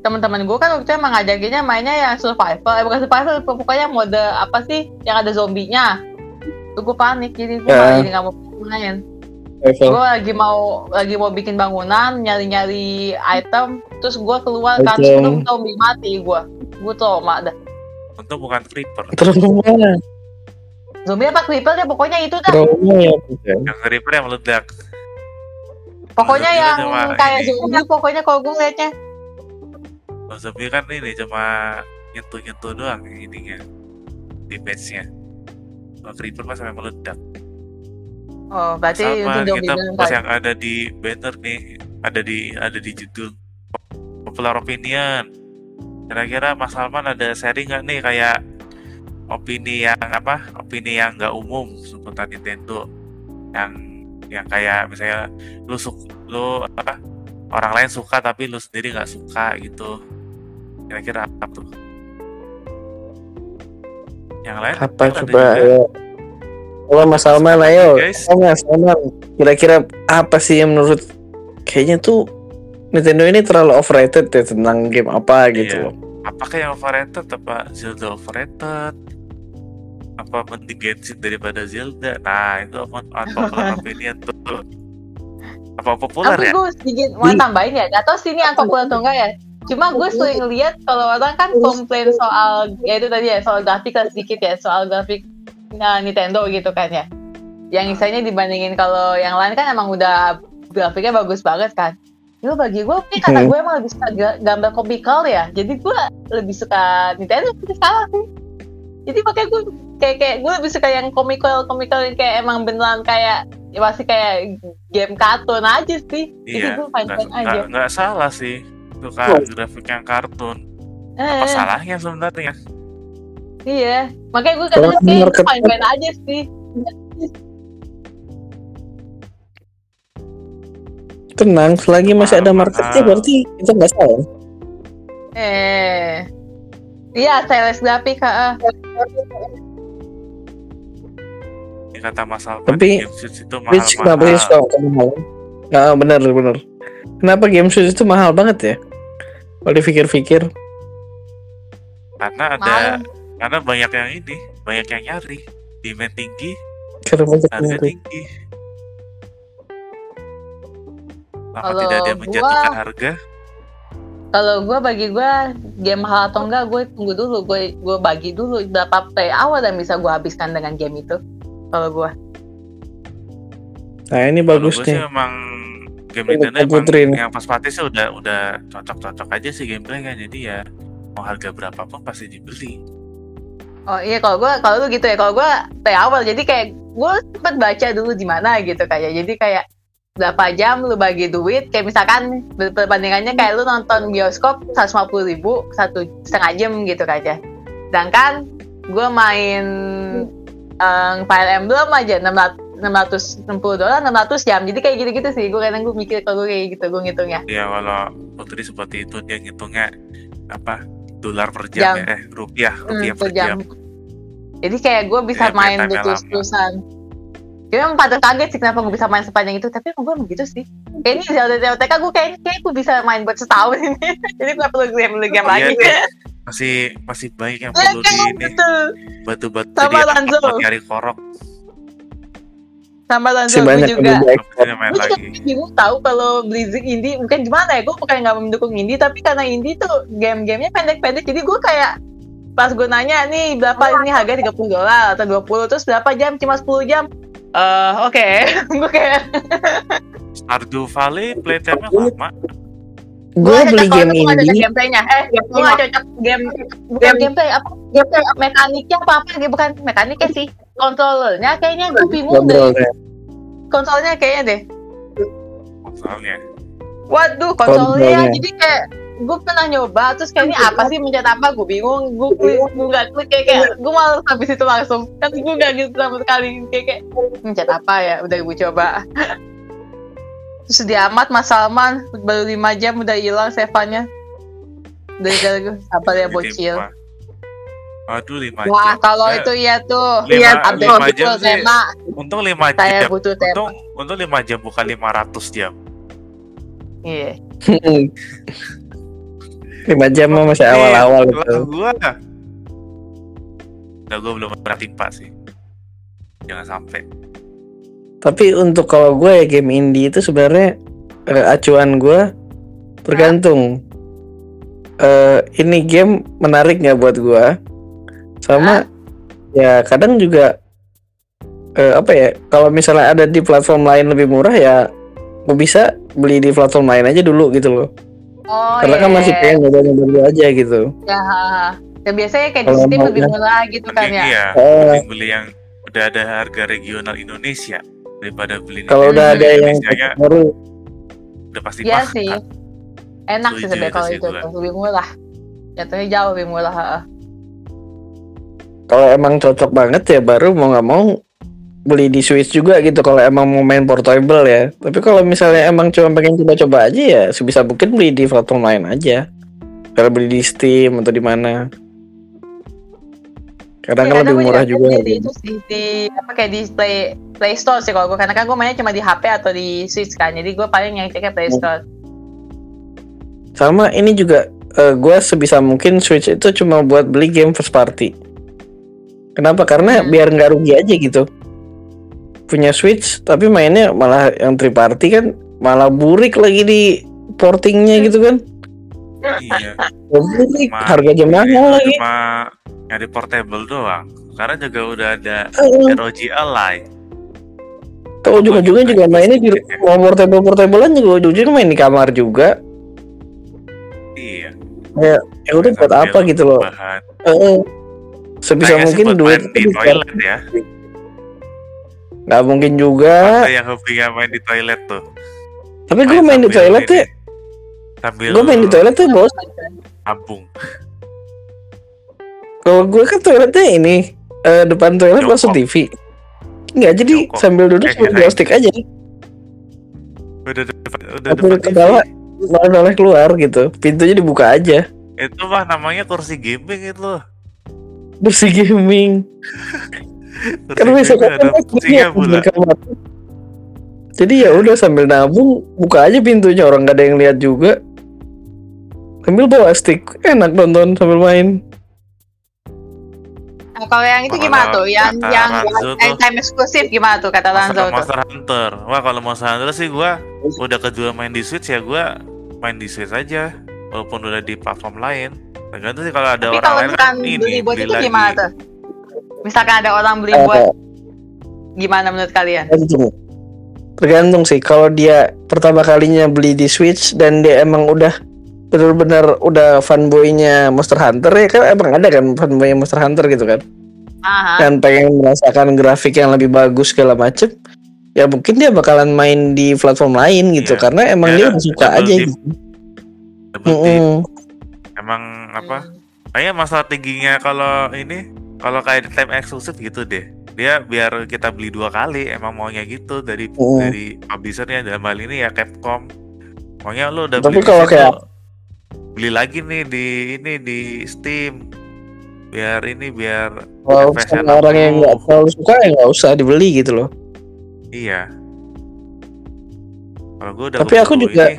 teman-teman gue kan waktu itu emang ngajakinnya mainnya yang survival. Eh, bukan survival, pokoknya mode apa sih yang ada zombinya. Itu gue panik, jadi gue jadi nggak mau main. Gue lagi mau lagi mau bikin bangunan, nyari-nyari item, terus gue keluar kan, terus zombie mati gue. Gue trauma dah.
Untung bukan creeper.
Terus mana?
Zombie apa creeper ya pokoknya itu dah.
Ya.
Yang creeper yang meledak.
Pokoknya
Zombie
yang kayak
ini.
zombie pokoknya kalau gue liatnya.
Kalau zombie kan ini cuma nyentuh-nyentuh doang ininya. Damage-nya. Kalau creeper mah sampai meledak.
Oh, berarti itu
Sama
zombie
kita yang ada di banner nih, ada di ada di judul popular opinion. Kira-kira Mas Salman ada sharing nggak nih kayak opini yang apa? Opini yang nggak umum seputar Nintendo, yang yang kayak misalnya lu suk lu apa? Orang lain suka tapi lu sendiri nggak suka gitu. Kira-kira apa tuh? Yang lain
Apa coba ya? Kalau Mas Salman ayo,
Guys.
Oh, Mas Salman, kira-kira apa sih yang menurut kayaknya tuh Nintendo ini terlalu overrated ya tentang game apa gitu
Iya.
loh.
apakah yang overrated apa Zelda overrated apa mending Genshin daripada Zelda nah itu apa unpopular opinion tuh apa populer
Tapi
ya
gue sedikit mau tambahin ya, gak tau sih ini unpopular atau enggak ya. Cuma gue sering lihat kalau orang kan komplain soal ya itu tadi ya soal grafik lah sedikit ya soal grafik nah, Nintendo gitu kan ya. Yang misalnya dibandingin kalau yang lain kan emang udah grafiknya bagus banget kan. Itu bagi gue, mungkin karena
Hmm.
gue emang lebih suka ga- gambar komikal ya. Jadi gue lebih suka Nintendo seperti sekarang sih. Jadi makanya gue kayak kayak gue lebih suka yang komikal komikal yang kayak emang beneran kayak ya masih kayak game kartun aja sih. Jadi
iya
gue fine fine aja.
nggak- salah sih suka
Oh.
grafik yang kartun
Eh,
apa salahnya sebenarnya
Iya, makanya gue kadang kayak fine fine aja sih.
Tenang, selagi masih ada
Mahal,
marketnya
mahal.
berarti kita nggak salah.
Eh, iya, stylus grafik, ha.
ini kata Mas Salman
Tapi-
itu
Switch kenapa sih
mahal-mahal
suka mahal? Nah, bener bener. Kenapa game Switch itu mahal banget ya? Kalau dipikir-pikir,
karena ada
Mahal.
karena banyak yang ini banyak yang nyari demand tinggi
karena banyak
harga
yang-
tinggi Lama
Kalau
tidak dia
gua-
menjatuhkan harga
Kalau gue bagi gue game mahal atau enggak, gue tunggu dulu, gue gue bagi dulu berapa play hour yang bisa gue habiskan dengan game itu. Kalau gue,
Nah ini bagus nih.
emang game Nintendo emang yang pas pati sih udah udah cocok-cocok aja sih gameplay kan jadi ya mau harga berapapun pasti dibeli
oh iya kalau gue kalau lu gitu ya, kalau gue play hour, jadi kayak gue sempet baca dulu di mana gitu kayak jadi kayak berapa jam lu bagi duit? Kayak misalkan perbandingannya kayak lu nonton bioskop 150 ribu satu setengah jam gitu kayak sedangkan gue main um, Fire Emblem aja 600 660 dolar 600 jam. Jadi kayak gitu-gitu sih gue kadang gue mikir kalau gue kayak gitu gue ngitungnya.
Ya kalau Putri seperti itu dia ngitungnya apa dolar per jam,
Jam.
ya eh rupiah rupiah
Hmm,
per jam.
jadi kayak gue bisa
Ya,
main terusan Jadi emang pada kaget sih kenapa gue bisa main sepanjang itu Tapi emang gue begitu sih Kayak ini Zelda TOTK gue kayaknya kayak gue bisa main buat setahun ini Jadi gue perlu game beli game
Iya
lagi
deh. Masih masih banyak yang
Ya
perlu di
kan
ini
betul
batu-batu
Sama Lanzo.
nyari korok.
Sama Lanzo gue juga Gue juga
lagi.
bingung tahu kalau Blizzard indie Bukan gimana ya Gue bukan gak mendukung indie Tapi karena indie tuh game-gamenya pendek-pendek Jadi gue kayak Pas gue nanya nih berapa ini harga 30 dolar atau 20 Terus berapa jam? Cuma 10 jam Eh oke. Gue kayak
Stardew Valley playtime-nya lama.
Gue
Gua
beli game
nggak
ini.
gameplaynya. Eh gue gak cocok game bukan gameplay apa? gameplay mekaniknya apa apa? Gitu bukan mekaniknya sih. Kontrolernya kayaknya gue bingung deh. Konsolnya kayaknya deh.
Konsolnya.
waduh
Kontrolnya.
jadi kayak gue pernah nyoba terus kayaknya apa sih mencet apa gue bingung gue klik gue gak klik kayak, kayak gue malah habis itu langsung kan gue gak gitu sama sekali kayak, kayak mencet apa ya udah gue coba terus dia amat Mas Salman baru 5 jam udah hilang sevannya dari dari gue sabar ya
Jadi
bocil
lima- Waduh lima
Wah,
jam.
kalau
Ya,
itu ya tuh.
Lima-
Iya, update
lima jam sih.
tema.
Untung lima
Saya
jam.
butuh tema.
Untung untung lima jam bukan 500 jam.
Iya.
lima jam mah masih awal-awal
Nih,
gitu.
gua Nah, gua belum pernah timpa sih. Jangan sampai.
Tapi untuk kalau gue ya game indie itu sebenarnya eh, acuan gue tergantung. Eh ini game menarik nggak buat gue? Sama ya kadang juga eh, apa ya? Kalau misalnya ada di platform lain lebih murah ya gue bisa beli di platform lain aja dulu gitu loh.
Oh,
Karena kan
iya.
masih pengen nyoba-nyoba dulu aja gitu.
Ya, ya biasanya kayak di
Kalau
Steam
mau
lebih
ya.
murah gitu kan ya.
iya,
Eh.
mending beli yang udah ada harga regional Indonesia daripada beli
Kalau udah ada yang baru
udah pasti
Iya
mahal.
sih. Enak sih sebenarnya
itu
kalau itu tuh. lebih murah. Jatuhnya jauh lebih murah.
kalau emang cocok banget ya baru mau nggak mau beli di Switch juga gitu kalau emang mau main portable ya tapi kalau misalnya emang cuma pengen coba-coba aja ya sebisa mungkin beli di platform lain aja kalau beli di Steam atau di mana kadang kan lebih murah juga
di itu sih di apa kayak di Play Play Store sih kalau gue karena kan gue mainnya cuma di HP atau di Switch kan. Jadi gue paling yang ceknya Play
Hmm.
Store.
sama ini juga gue sebisa mungkin Switch itu cuma buat beli game first party kenapa karena
Hmm.
biar nggak rugi aja gitu punya Switch tapi mainnya malah yang third party kan malah burik lagi di portingnya gitu kan
Iya.
burik
Cuma-
harganya mahal lagi
Cuma nyari portable doang. Sekarang juga udah ada
Eh,
ROG Ally.
Tuh ujung-ujungnya juga mainnya di mau portable portablean juga ujung-ujungnya main di kamar juga
Iya.
ya udah buat apa gitu loh. Eh, sebisa mungkin duit
di toilet ya.
Nggak mungkin juga
Ada yang hobinya main di toilet tuh.
tapi gue main di toilet ya
Sambil
gue main di toilet tuh bos
Tabung.
Kalau gue kan toiletnya ini eh, depan toilet
Jongkok.
langsung TV. Enggak, jadi
Jongkok.
sambil duduk sambil
kirain.
joystick aja.
Udah depan, udah depan
ke bawah. Noleh keluar gitu. Pintunya dibuka aja.
Itu mah namanya kursi gaming itu.
Bersih gaming. Kan bisa
gaming ada fungsinya pula.
Jadi ya udah sambil nabung buka aja pintunya orang nggak ada yang lihat juga. Sambil bawa stick enak nonton sambil main.
Nah, kalau yang itu gimana tuh? Yang
kata
yang yang time eksklusif gimana tuh kata Lanzo tuh?
Monster Hunter. Wah kalau Monster Hunter sih gua udah kedua main di Switch ya gua main di Switch aja. Walaupun udah di platform lain. Tergantung sih kalau ada
Tapi
orang
kalau
lain kan ini
beli buat
beli
itu
lagi.
gimana tuh? Misalkan ada orang beli
Eh,
buat gimana menurut kalian?
Tergantung. Tergantung sih kalau dia pertama kalinya beli di Switch dan dia emang udah bener-bener udah fanboynya Monster Hunter ya kan emang ada kan fanboynya Monster Hunter gitu kan.
Aha.
dan pengen merasakan grafik yang lebih bagus segala macem ya mungkin dia bakalan main di platform lain gitu
Iya.
karena emang
Ya,
dia suka
double
aja
dip.
gitu.
Double dip.
Mm-mm.
Emang apa?
Hmm.
Kayaknya masalah tingginya kalau ini kalau kayak time eksklusif gitu deh. Dia biar kita beli dua kali emang maunya gitu dari
Mm.
dari publishernya dalam hal ini ya Capcom. Maunya lu udah
Tapi
beli
kalau kayak-
beli lagi nih di ini di Steam. Biar ini biar
Kalau orang yang nggak
60.
terlalu suka ya nggak usah dibeli gitu loh.
Iya. Kalau gue udah
Tapi aku juga-
ini,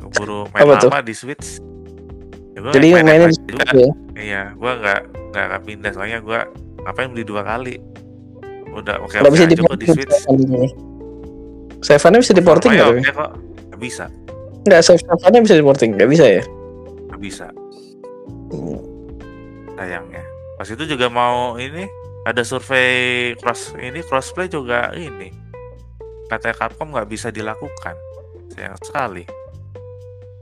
keburu main
Apa tuh?
lama di Switch. Ya,
Jadi
main
mainnya di
juga.
situ ya.
Iya, gua nggak nggak akan pindah soalnya gua ngapain beli dua kali. Udah oke oke
bisa
aja
di
kok di Switch.
Seven bisa di porting
Sama ya
nggak?
oke kok. Nggak bisa,
Nggak, Seven bisa di porting nggak bisa ya?
nggak bisa.
Hmm.
Sayangnya. Pas itu juga mau ini ada survei cross ini crossplay juga ini. Katanya Capcom nggak bisa dilakukan. Sayang sekali.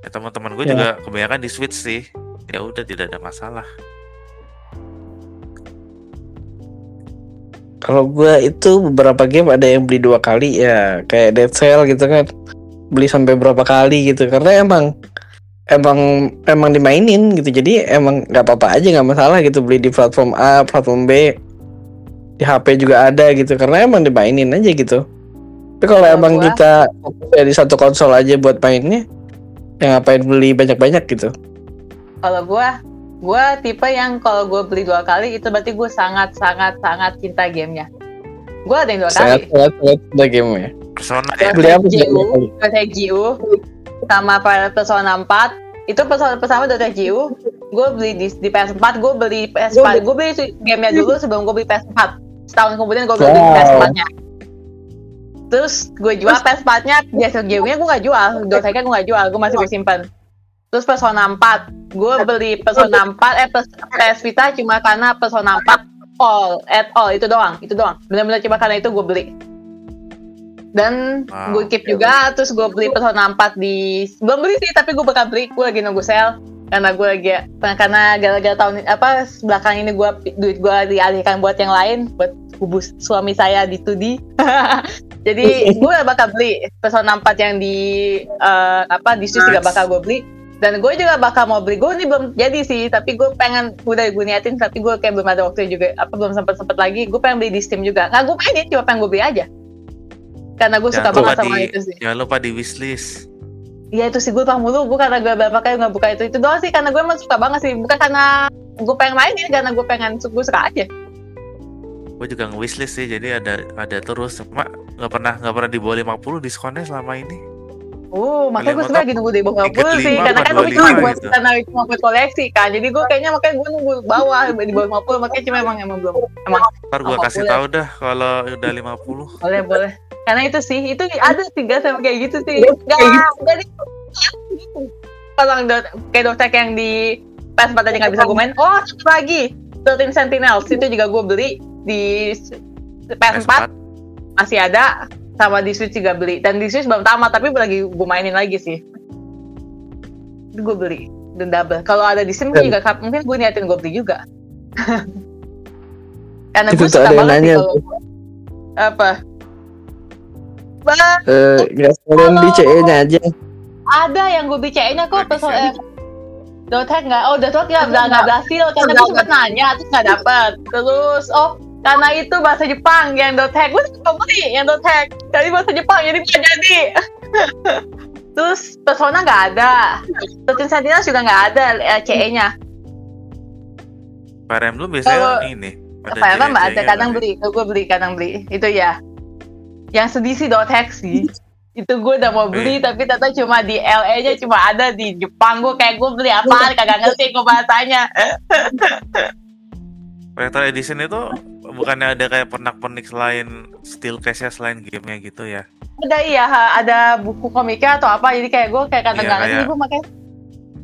Ya teman-teman gue
Ya.
juga kebanyakan di Switch sih. Ya udah tidak ada masalah.
Kalau gua itu beberapa game ada yang beli dua kali ya kayak Dead Cell gitu kan. Beli sampai berapa kali gitu karena emang emang emang dimainin gitu. Jadi emang nggak apa-apa aja nggak masalah gitu. Beli di platform A platform B di HP juga ada gitu. Karena emang dimainin aja gitu. Tapi kalau
Kalau
emang
gua-
kita dari satu konsol aja buat mainnya ya ngapain beli banyak-banyak gitu
Kalau gua, gua tipe yang kalau gua beli dua kali itu berarti gua sangat sangat sangat cinta gamenya. Gua ada yang dua
sangat
kali.
sangat sangat cinta game ya
Persona ya.
beli apa sih
GU, Dota GU, sama Persona 4. Itu persona pertama Dota GU. Gue beli di, di PS4, gue beli PS4. Gue beli gamenya dulu sebelum gue beli PS4. Setahun kemudian gue beli
Wow.
PS4-nya. Terus gue jual PS4-nya, biasa GU-nya gue gak jual. Dota nya gue gak jual, gue masih gue simpan. Terus Persona 4, gue beli Persona 4, eh PS, Vita cuma karena Persona 4 all, at all, itu doang, itu doang. Bener-bener cuma karena itu gue beli. Dan
Wow.
gue keep juga, terus gue beli Persona 4 di belum beli sih, tapi gue bakal beli. Gue lagi nunggu sale karena gue lagi karena gara-gara tahun ini- apa belakang ini gue duit gue dialihkan buat yang lain, buat hubus suami saya di 2D. Jadi gue bakal beli Persona 4 yang di eh, apa di Switch juga bakal gue beli. Dan gue juga bakal mau beli. Gue ini belum jadi sih, tapi gue pengen udah gue niatin, tapi gue kayak belum ada waktu juga. Apa belum sempet sempet lagi. Gue pengen beli di Steam juga. Nggak gue mainin, cuma pengen gue beli aja. Karena gue suka banget sama
di,
itu sih.
jangan lupa di wishlist.
Iya itu sih gue lupa mulu. Gue karena gue berapa kali nggak buka itu itu doang sih. Karena gue emang suka banget sih. Bukan karena gue pengen mainin, karena gue pengen gue suka aja.
Gue juga nge-wishlist sih, jadi ada ada terus. Cuma nggak pernah nggak pernah di bawah 50 diskonnya selama ini.
Oh, makanya gue sebenarnya lagi nunggu di bawah 50 sih.
35
Karena kan
apa
gue cuma
25
buat
gitu.
karena cuma buat koleksi kan. Jadi gue kayaknya makanya gue nunggu bawah di bawah 50 makanya cuma emang emang belum. Emang
Ntar gue kasih tahu dah kalau udah 50.
boleh boleh. Karena itu sih itu ada tiga sama kayak gitu sih. Gak gak di kalau yang dot, kayak Dota yang di PS4 aja nggak bisa gue main. Oh satu lagi 13 Sentinels itu juga gue beli di PS4
PS4.
masih ada sama di Switch juga beli. Dan di Switch belum tamat tapi lagi gue mainin lagi sih. Itu gue beli dan double. Kalau ada di Steam gue juga kap- mungkin gue niatin gue beli juga. Karena
Itu
gue suka banget
nanya.
kalau apa? Bah,
eh nggak sekalian di nya aja.
Ada yang gue beli CE-nya kok
bisa.
eh, Dotek nggak? Oh, Dotek nggak nggak nggak berhasil. Karena gue sempet nanya terus nggak dapet. Terus oh karena itu bahasa Jepang yang Dotek. Gue suka beli yang Dotek. Jadi bahasa Jepang jadi nggak jadi. terus Persona nggak ada. Terus Sentinels juga nggak ada eh, CE-nya.
Fire Emblem biasanya
Kalau-
ini.
Apa ya nggak ada? Kadang
tapi-
beli, gue beli, kadang beli. Itu ya. Yang sedih sih Dotek sih. itu gue udah mau beli tapi ternyata cuma di LA nya cuma ada di Jepang gue kayak gue beli apa kagak ngerti gue bahasanya
Retro Edition itu bukannya ada kayak pernak-pernik selain steel case-nya selain gamenya gitu ya?
ada iya ada buku komiknya atau apa jadi kayak gue kayak kata
Iya,
nggak ngerti
kayak-
gue makanya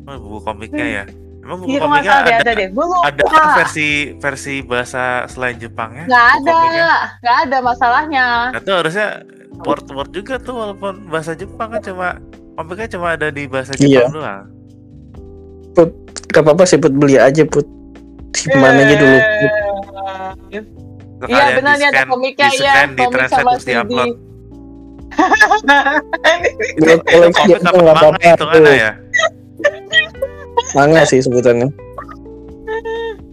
Oh, buku komiknya ya? Emang buku
iya
komiknya ada,
ada deh lupa
ada versi versi bahasa selain Jepangnya?
nggak
buku
ada
komiknya?
nggak ada masalahnya
Nah, itu harusnya word word juga tuh walaupun bahasa Jepang kan cuma komiknya cuma ada di bahasa
Iya.
Jepang doang.
gak apa-apa sih put beli aja put simpan aja dulu
Iya benar nih ada komiknya ya, komik sama CD.
diupload.
Buat
Itu komik
itu
apa
nggak
manga
apa-apa
itu kan
tuh.
ya?
Manga sih sebutannya.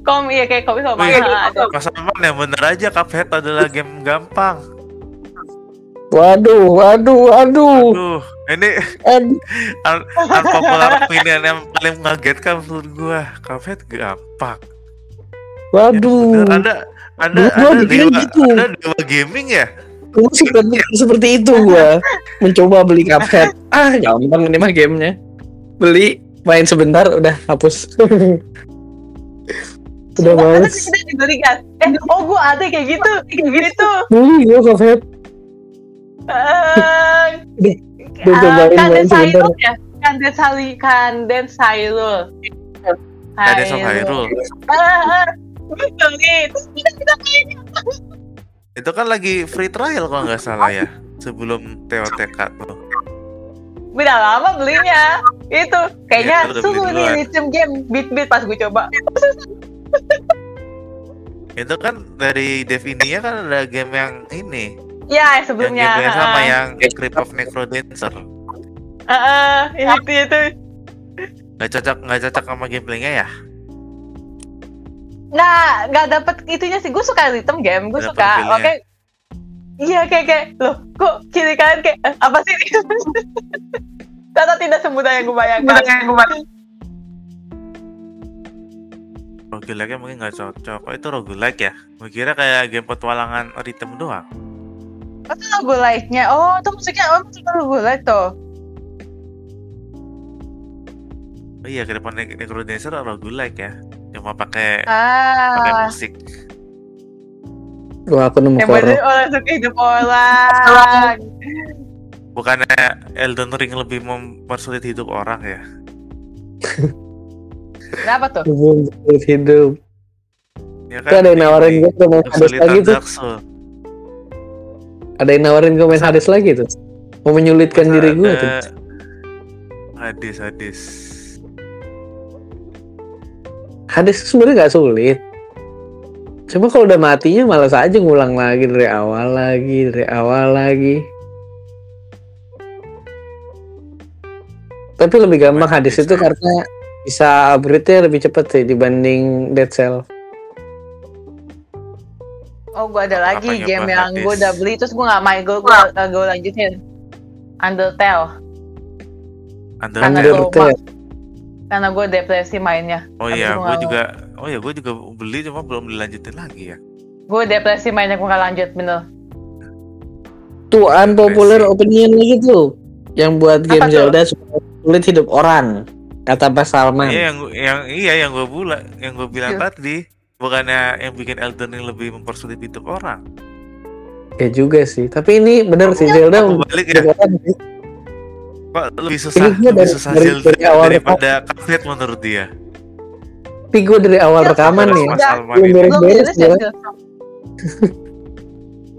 Kom iya kayak komik sama manga ada.
Mas Aman ya bener aja Cuphead adalah game gampang.
Waduh, waduh, waduh.
Aduh, ini un- unpopular opinion yang paling mengagetkan menurut gua. Cuphead gampang. Ya,
Waduh.
bener, ada ada
Gua
ada
mikirnya
dewa,
gitu.
ada dewa gaming ya?
Gua seperti, seperti itu gua mencoba beli Cuphead. Ah, gampang ini mah gamenya. Beli, main sebentar udah hapus. udah males.
sih kita dibeli kan? Eh, oh gua ada kayak gitu, kayak gitu.
Beli gua Cuphead.
Eh, Kandens
sebentar.
Hyrule ya? Kandens Hyrule, Kandens Hyrule.
Ada Sof Itu kan lagi free trial kalau nggak salah ya. Sebelum TOTK tuh.
Udah lama belinya. Itu kayaknya
beli
sungguh nih rhythm game beat beat pas gue coba.
Itu kan dari Dev India kan ada game yang ini,
Ya
yang
sebelumnya.
game yang sama
ah.
yang Crypt of Necrodancer.
Ah, ah, itu itu.
Nggak cocok nggak cocok sama gameplaynya ya?
Nggak nggak dapet itunya sih. Gue suka rhythm game. Gue suka. Oke. Iya kayak kayak loh kok kiri kanan kayak eh, apa sih? Ternyata tidak semudah yang gue bayangkan. Yang gue bayangkan.
Roguelike mungkin nggak cocok. Oh itu roguelike ya? Gue kira kayak game petualangan rhythm doang.
Itu lagu like-nya. Oh, itu musiknya oh, itu lagu like tuh.
Oh iya, Ne- Necrodancer roguelike ya? Cuma pakai pakai
Ah,
musik.
Gua aku nemu
yang bener orang suka hidup orang.
Bukannya Elden Ring lebih mempersulit hidup orang ya?
Kenapa tuh?
Hubung hidup.
Ya
Itu ada yang nawarin
ini,
gue tuh main Hades lagi tuh. Ada yang nawarin gue main Hades lagi tuh. Mau menyulitkan
Masa
diri gue tuh.
Hadis, hadis.
Hades sebenarnya gak sulit. Cuma kalau udah matinya malas aja ngulang lagi dari awal lagi, dari awal lagi. Tapi lebih gampang Hades
Hades,
itu
ah.
karena bisa upgrade-nya lebih cepet sih dibanding Dead Cell.
Oh, gue ada lagi
Apa
game yang
Hades?
gue udah beli terus gue gak main gue gue gue lanjutin. Undertale
Undertale.
Undertale.
Karena gue depresi mainnya.
Oh iya,
gua
gue juga. Oh iya, gue juga beli cuma belum dilanjutin lagi ya.
Gue depresi mainnya gue gak lanjut bener.
Tuh unpopular
Depresi.
opinion lagi tuh. Yang buat game
Apa?
Zelda supaya sulit hidup orang. Kata Pak Salman.
Iya yang yang iya yang gue bula, yang gue bilang
Iya.
tadi. Bukannya yang bikin Elden Ring lebih mempersulit hidup orang.
Ya juga sih. Tapi ini bener sih
Iya,
Zelda
Apa balik ya?
orang.
Kok lebih susah,
gua
lebih
dari-
susah
dari-
Zelda
dari awal
daripada Cuphead menurut dia.
Tapi gue dari awal
Ya,
rekaman nih.
Mas. Salman
Belum.
Belum
Beres-beres
beres ya?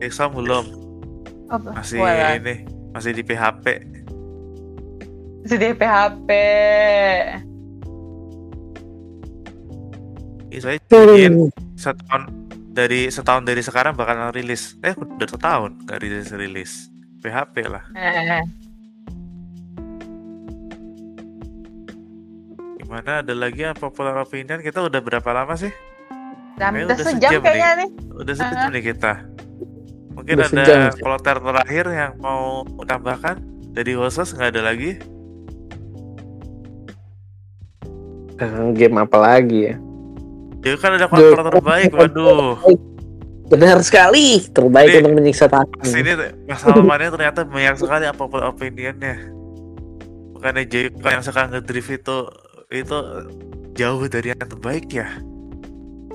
Exam belum,
Oh,
masih
Walah.
ini, masih di PHP.
Si di PHP.
Ih, saya ingin setahun dari setahun dari sekarang bakalan rilis. Eh, udah setahun nggak rilis rilis. PHP lah.
Eh,
Gimana? Ada lagi yang popular opinion? Kita udah berapa lama sih?
udah
udah
sejam
sejam
kayaknya nih.
Udah sejam nih kita. Mungkin
Udah
ada kloter terakhir yang mau tambahkan dari Hosos nggak ada lagi?
Eh, game apa lagi ya?
Ya kan ada kloter terbaik. Waduh.
Benar sekali. Terbaik
Ini-
untuk menyiksa tangan.
Mas ini Mas Salmannya ternyata banyak sekali apa popular opinionnya. Bukannya Jay yang suka ngedrift itu itu jauh dari yang terbaik ya.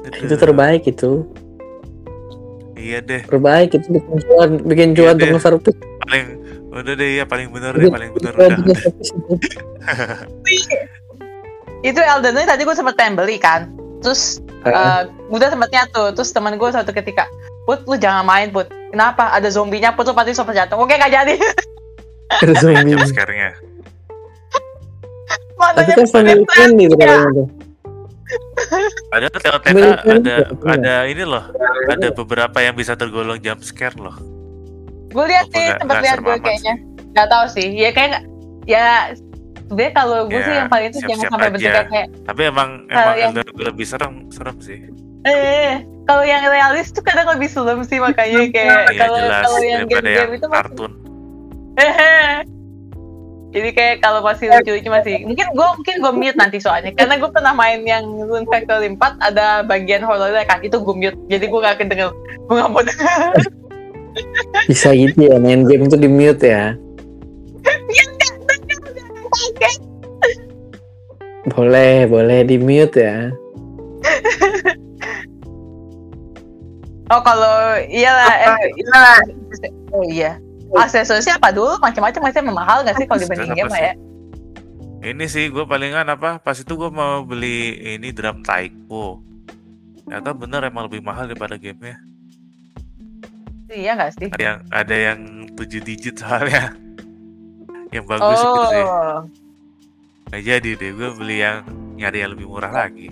Aduh,
Itu terbaik itu.
Iya deh,
Terbaik itu bikin cuan, bikin cuan
Iya
untuk service.
paling udah deh ya paling bener deh, paling bener
cuan
udah.
itu.
Itu Elden Ring tadi gue sempet pengen beli kan. Terus eh udah sempet nyatu. Terus teman gue suatu ketika, Put, lu jangan main, Put. Kenapa? Ada zombinya, Put, lu pasti sempat jatuh. Oke, gak jadi.
Ada zombie.
Jump
Tapi kan family
kebetulan.
friendly tuh
Ya.
katanya tuh.
Ada
Militer
ada
juga,
ada ini loh. Ada beberapa yang bisa tergolong jump scare loh.
Gue lihat sih,
nggak-
tempat
nggak
lihat gue kayaknya. Gak tahu sih. Ya kayak nggak- ya sebenarnya kalau gue
Ya,
sih yang paling itu jangan sampai bentuknya kayak
Tapi emang emang
yang-
le- lebih serem serem sih.
eh kalau yang realis tuh kadang lebih serem sih makanya kayak
Iya
kalau
jelas
kalau yang game-game itu masih
kartun.
Jadi kayak kalau masih lucu-lucu masih mungkin gue mungkin gue mute nanti soalnya. Karena gue pernah main yang Rune Factory 4 ada bagian horornya kan. Itu gue mute. Jadi gue gak akan denger gue gak mau denger.
Bisa gitu ya main game itu di mute ya.
Kaget.
Boleh, boleh di mute ya.
oh kalau iyalah eh, iyalah oh iya aksesorisnya apa dulu macam-macam macam mahal gak sih kalau dibanding game ya
Ini sih gue palingan apa? Pas itu gue mau beli ini drum taiko. Ternyata bener emang lebih mahal daripada gamenya.
iya gak sih
Ada yang ada yang 7 digit soalnya. Yang bagus gitu sih.
oh
Nah, jadi deh gue beli yang nyari yang lebih murah lagi.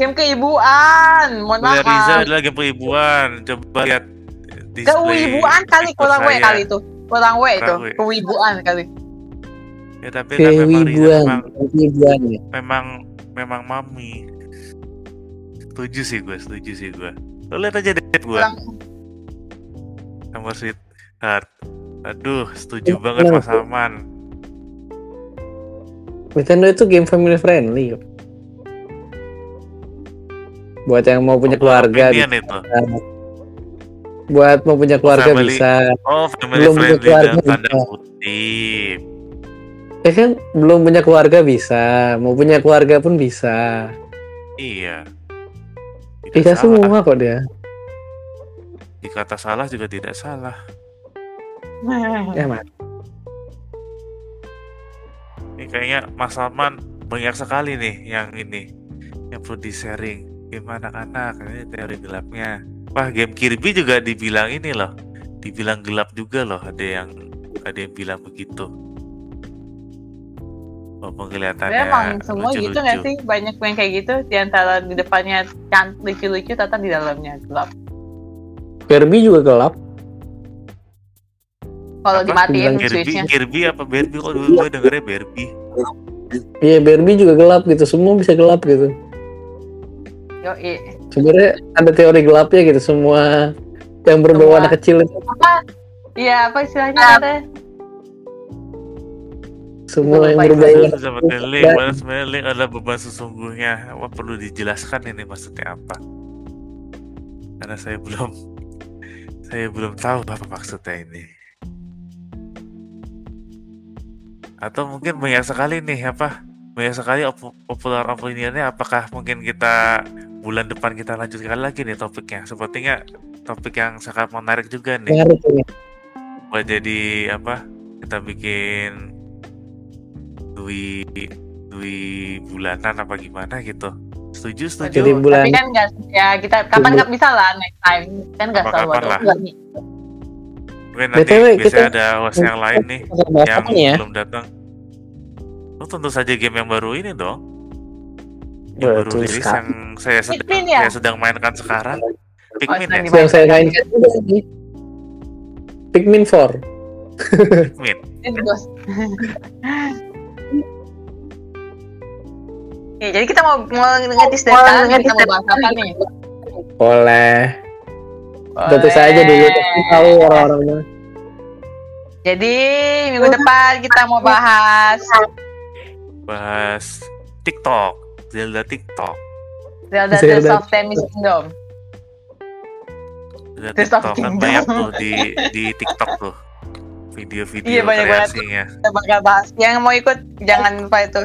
game keibuan mohon
Beli Riza
maaf
adalah game peibuan. Coba lihat display
kewibuan kali kurang W
saya.
kali itu kurang W itu kewibuan kali
Ya tapi kan memang Riza
Kewibuan,
memang
kewibuan ya.
memang memang mami. Setuju sih gue, setuju sih gue. Lo lihat aja deh gue
kurang
sama Sweetheart. Aduh, setuju
Iya,
banget. Mas Aman.
Nintendo itu game family friendly. Buat yang mau punya keluarga,
Opinion itu.
Buat mau punya keluarga
family.
bisa.
Oh, family
Belum punya
friendly
keluarga
tanda
bisa.
kutip.
Ya kan belum punya keluarga bisa, mau punya keluarga pun bisa.
Iya. Tidak
Bisa
salah.
semua kok dia.
Dikata salah juga tidak salah.
Ya mas.
Ini kayaknya Mas Salman banyak sekali nih yang ini yang perlu di sharing. Gimana anak ini teori gelapnya. Wah, game Kirby juga dibilang ini loh. Dibilang gelap juga loh. Ada yang ada yang bilang begitu. Oh, penglihatannya
Sebenarnya emang semua gitu
lucu-lucu.
nggak sih banyak yang kayak gitu di antara di depannya can lucu-lucu ternyata di dalamnya gelap
Kirby juga gelap.
kalau dimatiin switchnya
Kirby apa Barbie? Kok dulu gue dengernya Barbie.
Iya Barbie juga gelap gitu, semua bisa gelap gitu.
yo
Sebenarnya ada teori gelapnya gitu, semua yang berbau
Semua.
anak kecil itu,
apa iya apa istilahnya katanya
semua yang berbau
itu.
anak
seperti
kecil.
link, mana sebenarnya link adalah beban sesungguhnya. Wah perlu dijelaskan ini maksudnya apa? Karena saya belum, saya belum tahu apa maksudnya ini. Atau mungkin banyak sekali nih apa? Banyak sekali op- popular opinionnya. Apakah mungkin kita bulan depan kita lanjutkan lagi nih topiknya? Sepertinya topik yang sangat menarik juga nih
Menarik ini.
buat jadi apa? Kita bikin dui dui bulanan apa gimana gitu. Setuju, setuju.
Jadi bulan
tapi kan nggak ya kita kapan nggak bisa lah next time kan nggak
Kapan-kapan
selalu ada.
Mungkin nanti
BTW,
biasanya
kita-
ada host yang lain nih yang
ya?
belum datang. Oh tentu saja game yang baru ini dong. Yang
Betul
baru rilis
sekali.
yang saya sedang
Pikmin ya?
saya sedang mainkan sekarang. Pikmin
sedang
ya.
Yang saya mainkan juga. Pikmin 4.
Pikmin.
Ya, jadi kita mau mau ngetis dari sekarang kita mau bahas apa nih?
Boleh. Tentu saja dulu tahu orang-orang mah.
Jadi minggu depan kita mau bahas
Bahas TikTok, Zelda TikTok.
Zelda
Zelda.
Tears of Temis Kingdom.
Zelda TikTok kan
Kingdom.
banyak tuh di di TikTok tuh. Video-video
Iya, banyak banget.
kreasinya.
Kita bakal bahas. Yang mau ikut jangan lupa itu.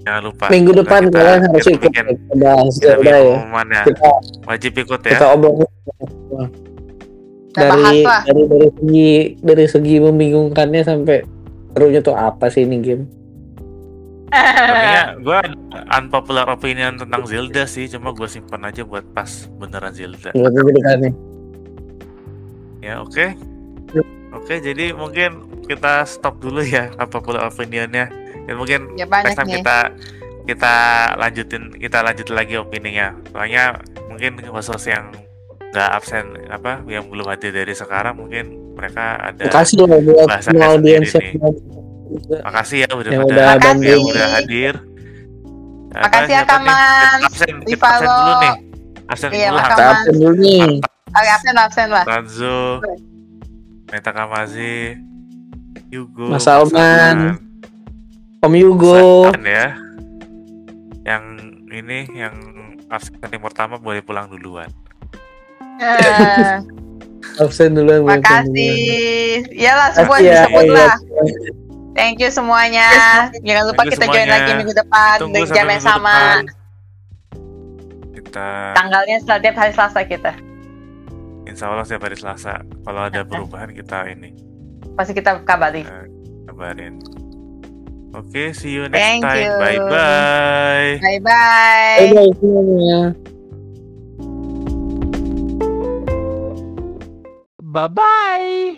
Jangan lupa.
Minggu depan
kita-
kalian harus
kita
ikut
kita
Zelda ya.
pengumuman ya.
Kita
Wajib ikut ya.
kita
bahas
dari dari dari segi dari segi membingungkannya sampai serunya tuh apa sih ini game?
Tadinya gue unpopular opinion tentang Zelda sih, cuma gue simpan aja buat pas beneran Zelda.
Depannya.
Ya oke,
Yuk.
oke. Jadi mungkin kita stop dulu ya unpopular opinionnya. Dan mungkin
ya
next time
nih.
kita kita lanjutin kita lanjut lagi opininya. Soalnya mungkin host yang nggak absen apa yang belum hadir dari sekarang mungkin mereka ada
Makasih loh buat
bahasannya sendiri makasih ya udah
yang udah bantu.
yang udah hadir. Ada
Makasih ya? Kaman.
Absen,
Di
kita absen dulu nih. Absen
Iya,
dulu
Kita
Kaman.
absen dulu nih.
Oke, absen absen lah.
Tanzo, Meta Kamazi, Yugo,
Mas Salman. Om Yugo.
Ya. Yang ini yang absen yang pertama boleh pulang duluan.
Eh,
Absen duluan.
makasih. Iyalah semua
ya,
disebut
iya.
lah. Thank you semuanya. Jangan lupa
Thank
kita join
semuanya.
lagi minggu depan
Tunggu
jam yang sama.
depan. Kita
Tanggalnya setelah tiap hari Selasa kita.
insya Allah setiap hari Selasa. Kalau ada perubahan kita ini
Pasti kita kabari.
kabarin. Oke, see you next
Thank
time.
you.
Bye bye.
Bye bye.
Bye-bye semuanya.
Bye-bye.